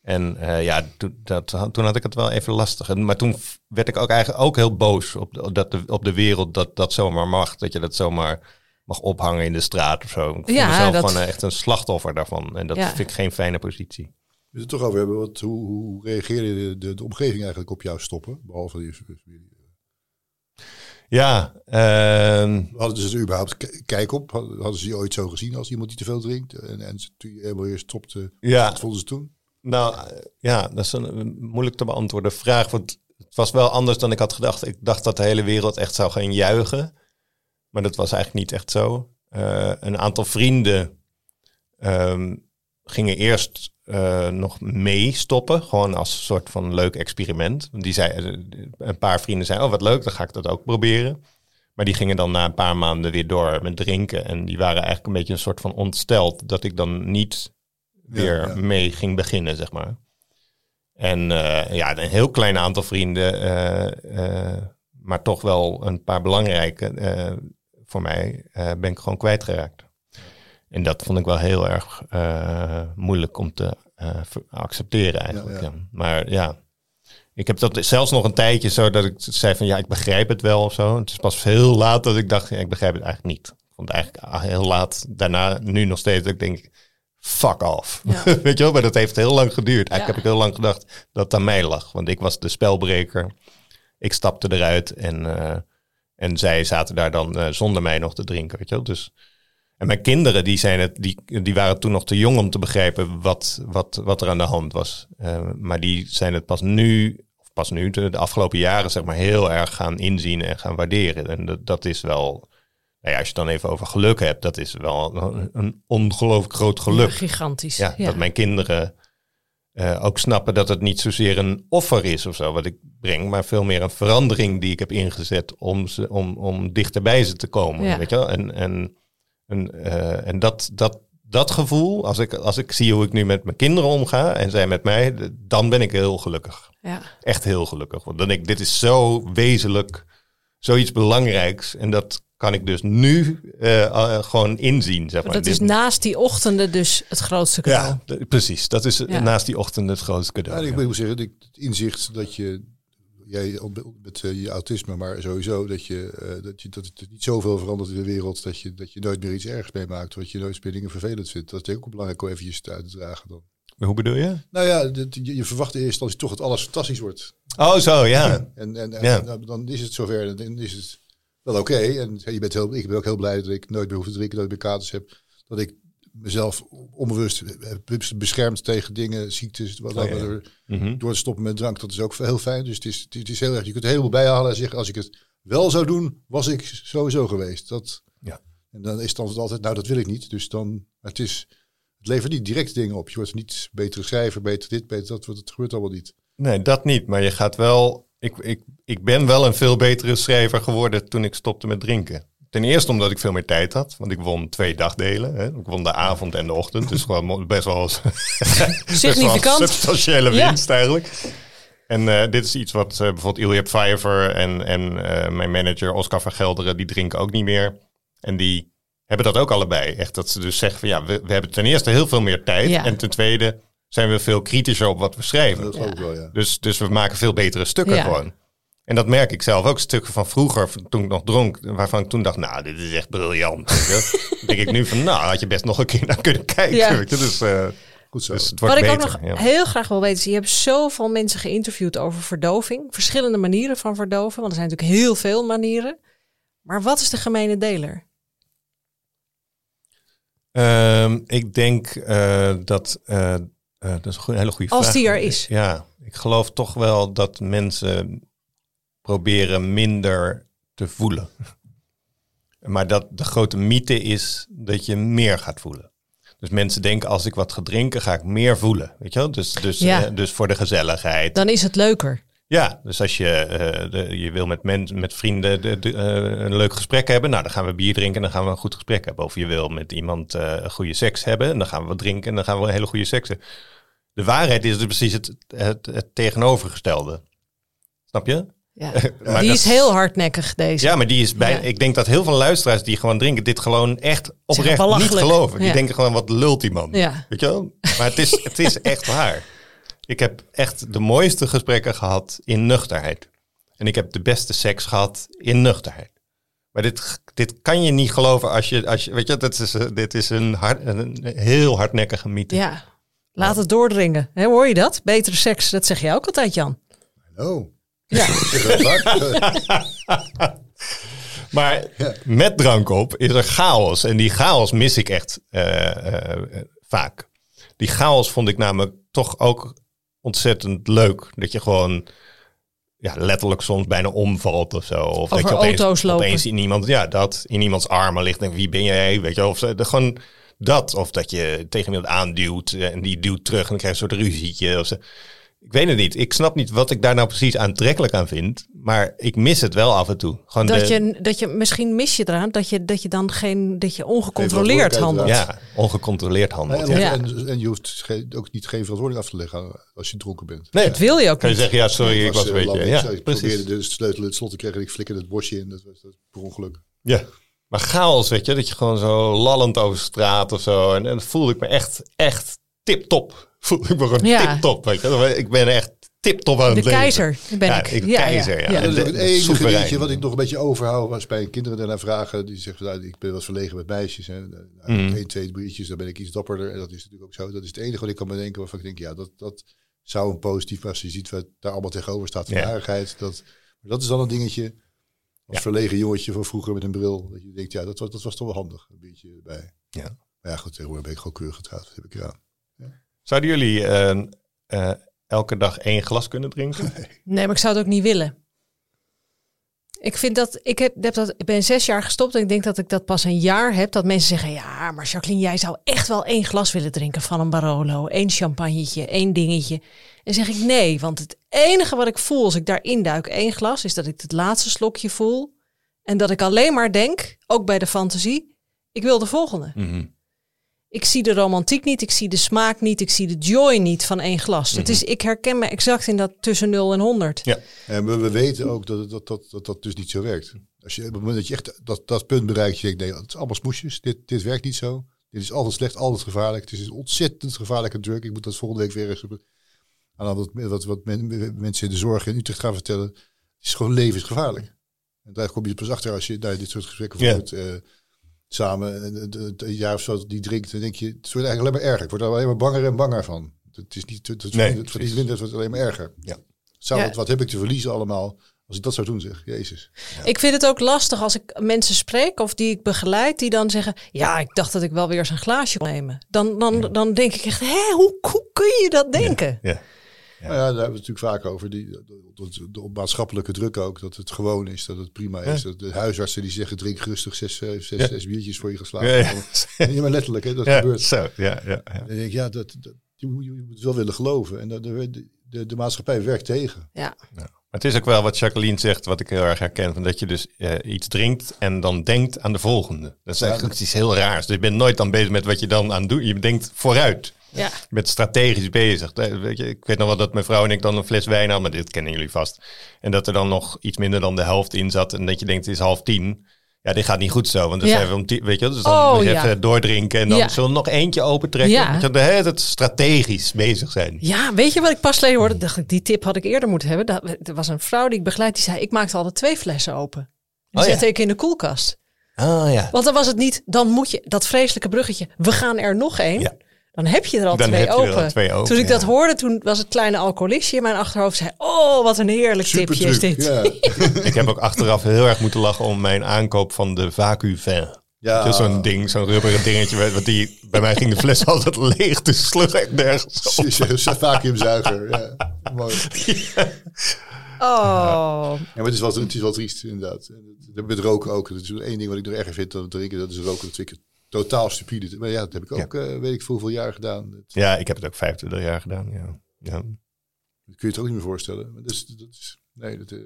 En eh, ja, toen, dat, toen had ik het wel even lastig. En- Maar toen werd ik ook eigenlijk ook heel boos op de, dat de, op de wereld dat dat zomaar mag. Dat je dat zomaar mag ophangen in de straat of zo. Ik voel Ja, mezelf dat- gewoon echt een slachtoffer daarvan. En dat Ja. vind ik geen fijne positie. We het toch over hebben, wat, hoe, hoe reageerde de, de, omgeving eigenlijk op jouw stoppen? Behalve die familie. Ja, ehm, Hadden ze er überhaupt kijk op? Hadden ze je ooit zo gezien als iemand die te veel drinkt? En, en ze- toen je helemaal weer stopte, ja, wat vonden ze toen? Nou eh, ja, dat is een, een moeilijk te beantwoorden vraag. Want het was wel anders dan ik had gedacht. Ik dacht dat de hele wereld echt zou gaan juichen. Maar dat was eigenlijk niet echt zo. Eh, een aantal vrienden ehm, gingen eerst eh, nog mee stoppen. Gewoon als soort van leuk experiment. Die zei, een paar vrienden zeiden, oh wat leuk, dan ga ik dat ook proberen. Maar die gingen dan na een paar maanden weer door met drinken. En die waren eigenlijk een beetje een soort van ontsteld dat ik dan niet weer Ja, ja. mee ging beginnen, zeg maar. En eh, ja, een heel klein aantal vrienden, eh, eh, maar toch wel een paar belangrijke voor mij, ben ik gewoon kwijtgeraakt. En dat vond ik wel heel erg moeilijk om te accepteren eigenlijk. Ja. Maar ja, ik heb dat zelfs nog een tijdje zo dat ik zei van ja, ik begrijp het wel of zo. Het is pas heel laat dat ik dacht, ja, ik begrijp het eigenlijk niet. Ik vond het eigenlijk ah, heel laat, daarna nu nog steeds, dat ik denk, fuck off. Ja. Weet je wel, maar dat heeft heel lang geduurd. Eigenlijk Ja. heb ik heel lang gedacht dat het aan mij lag. Want ik was de spelbreker. Ik stapte eruit en, eh, en zij zaten daar dan eh, zonder mij nog te drinken. Weet je wel? Dus, en mijn kinderen die, zijn het, die, die waren toen nog te jong om te begrijpen wat, wat, wat er aan de hand was. Eh, maar die zijn het pas nu, of pas nu, de, de afgelopen jaren zeg maar, heel erg gaan inzien en gaan waarderen. En dat, dat is wel, nou ja, als je het dan even over geluk hebt, dat is wel een, een ongelooflijk groot geluk. Gigantisch. Ja, dat mijn kinderen eh, ook snappen dat het niet zozeer een offer is of zo wat ik breng, maar veel meer een verandering die ik heb ingezet om, ze, om, om dichter bij ze te komen. Ja. Weet je wel? En, en, en, eh, en dat, dat, dat gevoel, als ik, als ik zie hoe ik nu met mijn kinderen omga en zij met mij, dan ben ik heel gelukkig. Ja. Echt heel gelukkig. Want dan denk ik, dit is zo wezenlijk, zoiets belangrijks. En dat kan ik dus nu eh, eh, gewoon inzien. Zeg maar. Dat is naast die ochtenden dus het grootste cadeau. ja, precies. Dat is Ja. naast die ochtend het grootste cadeau. Ja, ik moet zeggen, ik- het inzicht dat je, jij ook met eh, je autisme, maar sowieso dat, je, dat, je, dat het niet zoveel verandert in de wereld, dat je, dat je nooit meer iets ergs meemaakt, wat je nooit meer dingen vervelend vindt. Dat is denk ik ook belangrijk om eventjes te uit te dragen dan. Hoe bedoel je? Nou ja, dat- je, je verwacht in eerste instantie toch dat alles fantastisch wordt. Oh, zo, ja. En, en, en Ja. dan- dan is het zover, en dan is het wel oké. En je bent heel, ik ben ook heel blij dat ik nooit meer hoef te drinken, dat ik meer katers heb. Dat ik mezelf onbewust beschermd tegen dingen, ziektes, wat Oh, ja, ja. waardoor- Mhm. door te stoppen met drank. Dat is ook heel fijn. Dus het is, het is, heel erg. Je kunt er helemaal bijhalen en zeggen: als ik het wel zou doen, was ik sowieso geweest. Dat, Ja. En dan is het altijd: nou, dat wil ik niet. Dus dan, het is, het levert niet direct dingen op. Je wordt niet betere schrijver, beter dit, beter dat. Het gebeurt allemaal niet. Nee, dat niet. Maar je gaat wel... Ik, ik, ik ben wel een veel betere schrijver geworden toen ik stopte met drinken. Ten eerste omdat ik veel meer tijd had. Want ik won twee dagdelen. Hè. Ik won de avond en de ochtend. Dus gewoon best wel, best substantiële Ja. winst eigenlijk. En eh, dit is iets wat eh, bijvoorbeeld Ilja Pfeiffer en, en eh, mijn manager Oscar van Gelderen... die drinken ook niet meer. En die hebben dat ook allebei. Echt dat ze dus zeggen van ja, we, we hebben ten eerste heel veel meer tijd. Ja. En ten tweede zijn we veel kritischer op wat we schrijven. Dat geloof ik wel, ja. Dus, dus we maken veel betere stukken Ja. gewoon. En dat merk ik zelf ook. Stukken van vroeger, toen ik nog dronk, waarvan ik toen dacht, nou, dit is echt briljant. denk ik nu van, nou, had je best nog een keer naar kunnen kijken. Ja. Weet je. Dus, eh, Goed zo. dus het wordt Wat ik beter. ook nog ja. heel graag wil weten is, je hebt zoveel mensen geïnterviewd over verdoving. Verschillende manieren van verdoven, want er zijn natuurlijk heel veel manieren. Maar wat is de gemene deler? Ehm, ik denk eh, dat, eh, dat is een hele goede vraag. Als die er is. Ja, ik geloof toch wel dat mensen proberen minder te voelen. Maar dat de grote mythe is dat je meer gaat voelen. Dus mensen denken als ik wat ga drinken, ga ik meer voelen. Weet je wel? Dus, dus, Ja. eh, dus voor de gezelligheid. Dan is het leuker. Ja, dus als je, eh, de, je wil met, met vrienden de, de, eh, een leuk gesprek hebben, nou dan gaan we bier drinken en dan gaan we een goed gesprek hebben. Of je wil met iemand een goede seks hebben en dan gaan we wat drinken en dan gaan we een hele goede seks hebben. De waarheid is dus precies het, het, het tegenovergestelde. Snap je? Ja. Die is heel hardnekkig, deze. Ja, maar die is bij. Ja. Ik denk dat heel veel luisteraars die gewoon drinken, dit gewoon echt oprecht niet geloven. Die Ja. denken gewoon, wat lult die man? Weet je wel? Maar het is, het is echt waar. Ik heb echt de mooiste gesprekken gehad in nuchterheid. En ik heb de beste seks gehad in nuchterheid. Maar dit, dit kan je niet geloven als je, als je weet je, dit is, eh, dit is een, hard, een heel hardnekkige mythe. Ja. Laat het doordringen. Hè, hoor je dat? Betere seks, dat zeg jij ook altijd, Jan. Oh. Ja. Dat? Maar met drank op is er chaos. En die chaos mis ik echt eh, eh, vaak. Die chaos vond ik namelijk toch ook ontzettend leuk. Dat je gewoon ja, letterlijk soms bijna omvalt of zo. Of dat je opeens, auto's lopen. opeens in iemand, ja, dat in iemands armen ligt. En wie ben jij? Weet je, of ze- de, gewoon dat. Of dat je tegen iemand aanduwt en die duwt terug en dan krijg je een soort ruzietje. Of zo. Ik weet het niet. Ik snap niet wat ik daar nou precies aantrekkelijk aan vind. Maar ik mis het wel af en toe. Gewoon Dat de, je, dat je, misschien mis je eraan dat je, dat je dan geen, dat je ongecontroleerd handelt. Ja, ongecontroleerd handelt. En, Ja. En, en je hoeft ook niet geen verantwoording af te leggen als je dronken bent. Nee, Dat wil je ook kan je zeggen, ja, sorry, ik was eh, een beetje... lamp, Ja, ik precies. probeerde de sleutel in het slot te krijgen en ik flikkerde het bosje in. Dat was, dat per ongeluk. Ja. Maar chaos, weet je, dat je gewoon zo lallend over straat of zo. En, en dan voelde ik me echt, echt tip-top. Voelde ik me gewoon Ja. tip-top, weet je. Ik ben echt tip-top aan De het leven. keizer ben ja, ik. Ik, Ja, keizer, ja. ja. Dat is ook het enige dingetje wat ik nog een beetje overhoud als bij kinderen daarna vragen. Die zeggen, nou, ik ben wat verlegen met meisjes. Hè. Nou, Mhm. Eén, twee briefjes, dan ben ik iets dapperder. En dat is natuurlijk ook zo. Dat is het enige wat ik kan bedenken waarvan ik denk, ja, dat, dat zou een positief, als je ziet wat daar allemaal tegenover staat van Ja. aardigheid. Dat, maar dat is dan een dingetje. Als Ja. verlegen jongetje van vroeger met een bril. Dat je denkt, ja, dat, was- dat was toch wel handig. Een beetje bij. Ja. Maar ja, goed, tegenwoordig ben ik gewoon keurig getrouwd. Heb ik eraan? Zouden jullie eh, eh, elke dag één glas kunnen drinken? Nee, maar ik zou het ook niet willen. Ik vind dat ik heb, heb dat, ik ben zes jaar gestopt en ik denk dat ik dat pas een jaar heb. Dat mensen zeggen: Ja, maar Jacqueline, jij zou echt wel één glas willen drinken van een Barolo. één champagnetje, één dingetje. En zeg ik nee, want het enige wat ik voel als ik daarin duik, één glas, is dat ik het laatste slokje voel. En dat ik alleen maar denk, ook bij de fantasie, ik wil de volgende. Mhm. Ik zie de romantiek niet, ik zie de smaak niet, ik zie de joy niet van één glas. Het is, ik herken me exact in dat tussen 0 en 100. Ja. En we, we weten ook dat, dat, dat, dat dat dus niet zo werkt. Als je, op het moment dat je echt dat, dat punt bereikt, je denkt, nee, het is allemaal smoesjes. Dit, dit werkt niet zo. Dit is altijd slecht, altijd gevaarlijk. Het is een ontzettend gevaarlijke drug. Ik moet dat volgende week weer eens aan wat, wat, wat men- mensen in de zorg in Utrecht gaan vertellen. Het is gewoon levensgevaarlijk. En daar kom je pas achter als je nou, dit soort gesprekken Ja. voert. Eh, samen het- een jaar of zo die drinkt, dan denk je, het wordt eigenlijk alleen maar erger. Ik word er alleen maar banger en banger van. Het is niet, het, het, Nee, het, minder, het wordt alleen maar erger. Ja. Zou, Ja. wat, wat heb ik te verliezen allemaal als ik dat zou doen, zeg. Jezus. Ik vind het ook lastig als ik mensen spreek of die ik begeleid, die dan zeggen: Ja, ik dacht dat ik wel weer eens een glaasje kon nemen. Dan, dan, dan denk ik echt: Hé, hoe, hoe kun je dat denken? Ja. Nou ja, daar hebben we het natuurlijk vaak over. Die, de, de, de maatschappelijke druk ook. Dat het gewoon is, dat het prima is. Dat de huisartsen die zeggen, drink rustig zes, eh, zes, Ja. zes biertjes voor je geslapen. Ja, Ja, ja. maar letterlijk, hè, dat Ja, gebeurt. zo. Ja, ja, ja. Dan denk ik, ja, dat, dat, je, moet, je moet het wel willen geloven. En dat, de, de, de maatschappij werkt tegen. Ja. Maar het is ook wel wat Jacqueline zegt, wat ik heel erg herken. Van dat je dus eh, iets drinkt en dan denkt aan de volgende. Dat is eigenlijk iets heel raars. Dus je bent nooit dan bezig met wat je dan aan doet. Je denkt vooruit. Ja. Je bent strategisch bezig. Eh, Weet je, ik weet nog wel dat mijn vrouw en ik dan een fles wijn hadden, maar dit kennen jullie vast. En dat er dan nog iets minder dan de helft in zat. En dat je denkt, het is half tien. Ja, dit gaat niet goed zo. Want dan Ja. zijn we om tien, weet je, dus dan Oh, moet je ja. even doordrinken. En dan Ja. zullen we nog eentje opentrekken. Ja. Je, De hele tijd strategisch bezig zijn. ja, weet je wat ik pas geleden hoorde? Dacht ik, die tip had ik eerder moeten hebben. Dat, er was een vrouw die ik begeleid, die zei: Ik maakte altijd twee flessen open. Die Oh, zette ik in de koelkast. Ah ja. Want dan was het niet, dan moet je dat vreselijke bruggetje, we gaan er nog één. Ja. Dan heb je er al Dan twee heb je er open. al twee open, Toen ik dat hoorde, toen was het kleine alcoholistje in mijn achterhoofd. Zei, oh, wat een heerlijk Super tipje is dit. Ja. Ik heb ook achteraf heel erg moeten lachen om mijn aankoop van de Vacuvin. Ja. Zo'n ding, zo'n rubberen dingetje. Want die, bij mij ging de fles altijd leeg, dus sloeg echt nergens op. Zo'n vacuümzuiger. Ja. Mooi. Oh, Ja, maar het is, wel, het is wel triest, inderdaad. Met roken ook. Dat is één ding wat ik nog erger vind dan drinken. Dat is roken. Dat vind ik totaal stupide. Maar ja, dat heb ik ook, eh, weet ik veel, hoeveel jaar gedaan. Ja, ik heb het ook 25 jaar gedaan. Ja. Ja. dat kun je het ook niet meer voorstellen. Maar is, dat is, nee, dat, eh,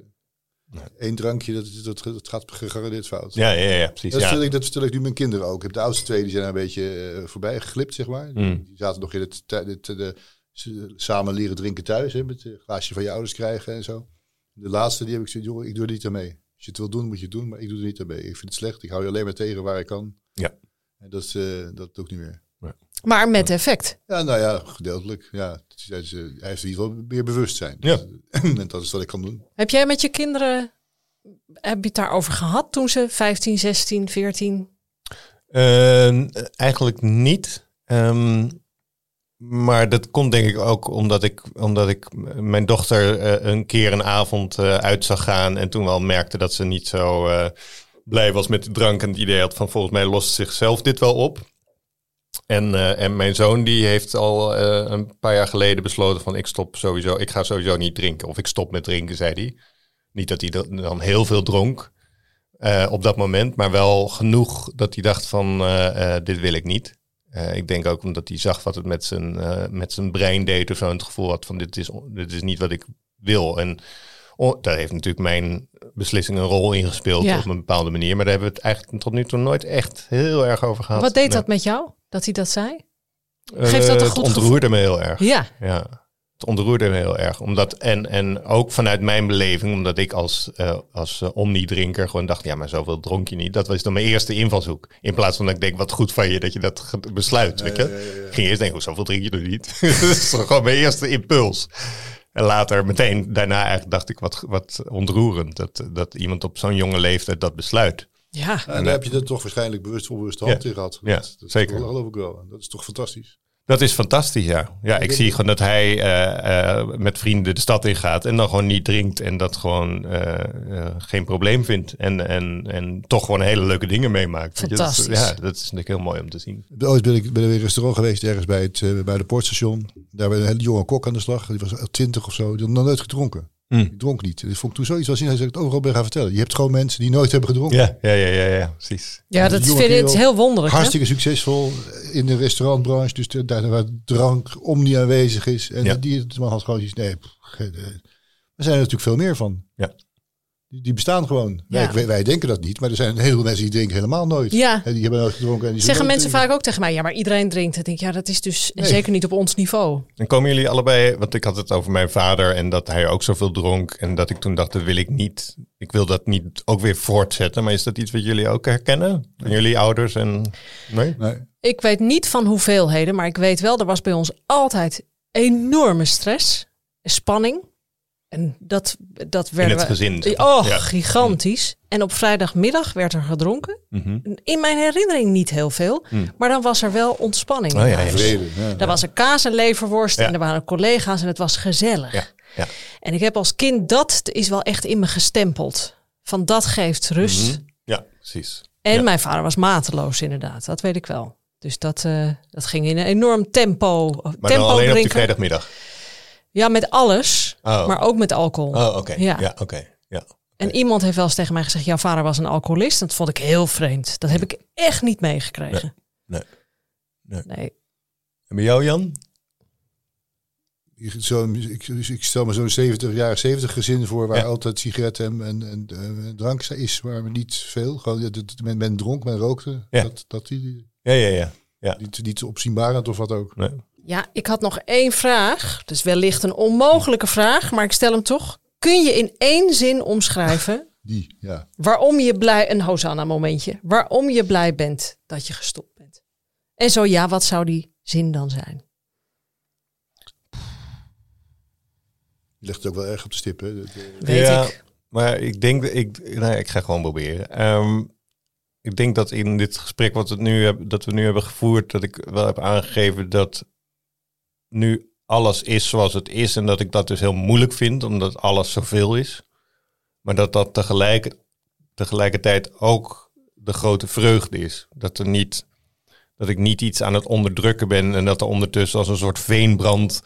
één drankje, dat, dat, dat gaat gegarandeerd fout. Ja, ja, ja, precies. Dat, Ja. vertel ik, dat vertel ik nu mijn kinderen ook. Ik heb de oudste twee, die zijn een beetje eh, voorbij geglipt, zeg maar. Mm. Die zaten nog in het, het, de, samen leren drinken thuis. Hè, met een glaasje van je ouders krijgen en zo. De laatste, die heb ik gezegd, joh, ik doe er niet aan mee. Als je het wil doen, moet je het doen, maar ik doe er niet aan mee. Ik vind het slecht. Ik hou je alleen maar tegen waar ik kan. Ja. En dat, eh dat ik niet meer. maar met effect. Ja, nou ja, gedeeltelijk. Ja, het is- het is, eh, hij heeft in ieder geval meer bewustzijn. Ja. en dat is wat ik kan doen. Heb jij met je kinderen, heb je het daarover gehad toen ze 15, 16, 14? Eh, eigenlijk niet. Ehm, maar dat komt denk ik ook omdat ik, omdat ik mijn dochter eh, een keer een avond eh, uit zag gaan. En toen wel merkte dat ze niet zo eh, blij was met de drank. En het idee had van volgens mij lost zichzelf dit wel op. En, eh, en mijn zoon die heeft al eh, een paar jaar geleden besloten van ik stop sowieso, ik ga sowieso niet drinken. Of ik stop met drinken, zei hij. Niet dat hij dan- heel veel dronk eh, op dat moment, maar wel genoeg dat hij dacht van dit wil ik niet. Ik denk ook omdat hij zag wat het met zijn, met zijn brein deed of zo. Het gevoel had van dit is, dit is niet wat ik wil. En oh, daar heeft natuurlijk mijn beslissing een rol in gespeeld Ja. op een bepaalde manier. Maar daar hebben we het eigenlijk tot nu toe nooit echt heel erg over gehad. Wat deed Nee. dat met jou, dat hij dat zei? Geeft dat een Eh, goed Het ontroerde me heel erg. Ja, Ja, het ontroerde me heel erg. Omdat, en, en ook vanuit mijn beleving, omdat ik als, eh als eh, omni-drinker gewoon dacht, ja, maar zoveel dronk je niet. Dat was dan mijn eerste invalshoek. In plaats van dat ik denk, wat goed van je dat je dat besluit. weet je? Ik ging eerst denken, oh, zoveel drink je er niet. dat is toch gewoon mijn eerste impuls. En later, meteen daarna eigenlijk dacht ik, wat, wat ontroerend. Dat, dat iemand op zo'n jonge leeftijd dat besluit. ja. En daar heb je er toch waarschijnlijk bewust of onbewust de hand Ja. in gehad. Ja, dat, dat zeker. geloof ik wel. Dat is toch fantastisch. Dat is fantastisch, ja. Ja, ik zie gewoon dat hij eh, eh, met vrienden de stad ingaat en dan gewoon niet drinkt en dat gewoon eh, eh, geen probleem vindt. En, en, en toch gewoon hele leuke dingen meemaakt. Je, dat is- Fantastisch. ja, dat is natuurlijk heel mooi om te zien. Ooit ben ik ben een restaurant geweest, ergens bij het, bij de poortstation. Daar was een hele jonge kok aan de slag. Die was twintig of zo. Die had nog nooit gedronken. Hmm. Die dronk niet. Dat vond ik toen zoiets wel zien. Hij zei, ik het overal ben gaan vertellen. Je hebt gewoon mensen die nooit hebben gedronken. Ja, ja, ja, ja, ja precies. Ja, dat vind ik heel wonderlijk. hè? Hartstikke succesvol in de restaurantbranche. Dus de- daar waar drank om niet aanwezig is. En Ja. die man had gewoon iets. Nee, pff, geen- eh, er zijn er natuurlijk veel meer van. Ja. Die, bestaan gewoon. Ja. Wij, wij denken dat niet. Maar er zijn een heleboel mensen die drinken helemaal nooit. Ja. En die hebben nooit gedronken. En die Zeggen mensen vaak ook tegen mij, ja, maar iedereen drinkt. Dan denk ik, ja, dat is dus Nee. zeker niet op ons niveau. En komen jullie allebei, want ik had het over mijn vader en dat hij ook zoveel dronk. En dat ik toen dacht, dat wil ik niet. Ik wil dat niet ook weer voortzetten. Maar is dat iets wat jullie ook herkennen? Van jullie ouders en... Nee? Nee. Ik weet niet van hoeveelheden, maar ik weet wel, er was bij ons altijd enorme stress, spanning. En dat, dat werd het gezin, zeg maar. Oh, Ja. gigantisch. En op vrijdagmiddag werd er gedronken. Mhm. In mijn herinnering niet heel veel, maar dan was er wel ontspanning. Oh, ja, ja. Vrede. Ja. Er was een kaas en leverworst Ja. en er waren collega's en het was gezellig. Ja, ja. En ik heb als kind, dat is wel echt in me gestempeld. Van dat geeft rust. Mhm. Ja, precies. En Ja. mijn vader was mateloos inderdaad, dat weet ik wel. Dus dat, eh, dat ging in een enorm tempo. Maar tempo dan alleen op die vrijdagmiddag. Ja, met alles, Oh. maar ook met alcohol. Oh, oké. Ja. Ja, oké. Ja. En iemand heeft wel eens tegen mij gezegd, jouw vader was een alcoholist. Dat vond ik heel vreemd. Dat heb ik echt niet meegekregen. Nee. Nee. Nee. En bij jou, Jan? Ik, zo, ik, ik stel me zo'n 70 jaar, 70 gezin voor waar Ja. altijd sigaretten en, en, en, drank is, waar niet veel. Gewoon, men, men dronk, men rookte. Ja. Dat, dat die Ja, ja, ja. ja. niet, niet opzienbarend of wat ook. Nee. Ja, ik had nog één vraag. Dus wellicht een onmogelijke vraag, maar ik stel hem toch. Kun je in één zin omschrijven Die, ja. waarom je blij, een Hosanna-momentje, waarom je blij bent dat je gestopt bent? En zo ja, wat zou die zin dan zijn? Je legt het ook wel erg op de stip. Hè? Dat, eh, Weet ja, ik. Maar ik denk, dat ik, nou, ik ga gewoon proberen. Ehm, ik denk dat in dit gesprek wat we nu, hebben, dat we nu hebben gevoerd, dat ik wel heb aangegeven dat nu alles is zoals het is. En dat ik dat dus heel moeilijk vind, omdat alles zoveel is. Maar dat dat tegelijk, tegelijkertijd ook de grote vreugde is. Dat er niet. Dat ik niet iets aan het onderdrukken ben en dat er ondertussen als een soort veenbrand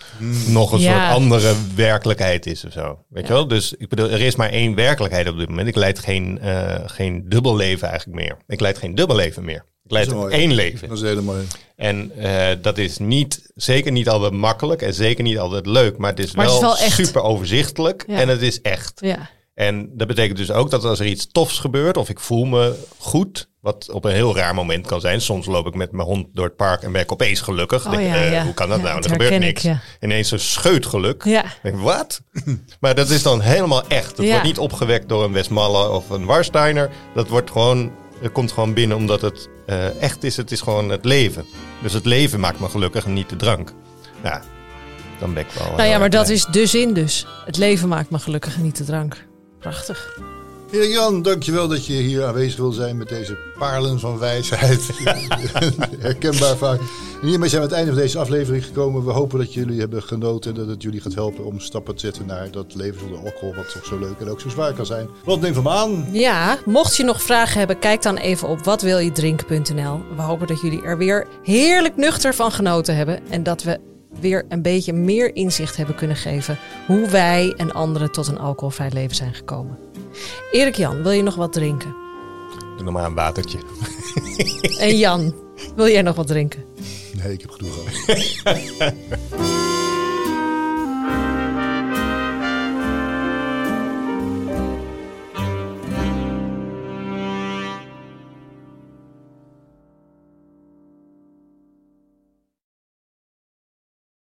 nog een Ja. soort andere werkelijkheid is of zo. Weet Ja. je wel? Dus ik bedoel, er is maar één werkelijkheid op dit moment. Ik leid geen, eh geen dubbel leven eigenlijk meer. Ik leid geen dubbel leven meer. Ik leid één leven. dat is mooi. En eh, dat is niet, zeker niet altijd makkelijk en zeker niet altijd leuk. Maar het is, Maar het wel, is wel echt. super overzichtelijk Ja. en het is echt. Ja, En dat betekent dus ook dat als er iets tofs gebeurt of ik voel me goed, wat op een heel raar moment kan zijn. Soms loop ik met mijn hond door het park en ben ik opeens gelukkig. Oh Denk, ja, eh, ja. Hoe kan dat Ja, nou? Er gebeurt ik, niks. ja. Ineens een scheutgeluk. ja. Ik Denk, wat? maar dat is dan helemaal echt. Het Ja. wordt niet opgewekt door een Westmalle of een Warsteiner. Dat wordt gewoon, het komt gewoon binnen omdat het eh, echt is. Het is gewoon het leven. Dus het leven maakt me gelukkig en niet de drank. Ja, dan ben ik wel... Nou ja, maar dat is de zin dus. Het leven maakt me gelukkig en niet de drank. Prachtig. Erik Jan, dankjewel dat je hier aanwezig wil zijn met deze parelen van wijsheid. Herkenbaar vaak. En hiermee zijn we aan het einde van deze aflevering gekomen. We hopen dat jullie hebben genoten en dat het jullie gaat helpen om stappen te zetten naar dat leven zonder alcohol, wat toch zo leuk en ook zo zwaar kan zijn. Want neem van me aan. Ja, mocht je nog vragen hebben, kijk dan even op watwiljedrinken.nl. We hopen dat jullie er weer heerlijk nuchter van genoten hebben en dat we weer een beetje meer inzicht hebben kunnen geven hoe wij en anderen tot een alcoholvrij leven zijn gekomen. Erik Jan, wil je nog wat drinken? Doe nog maar een watertje. En Jan, wil jij nog wat drinken? Nee, ik heb genoeg.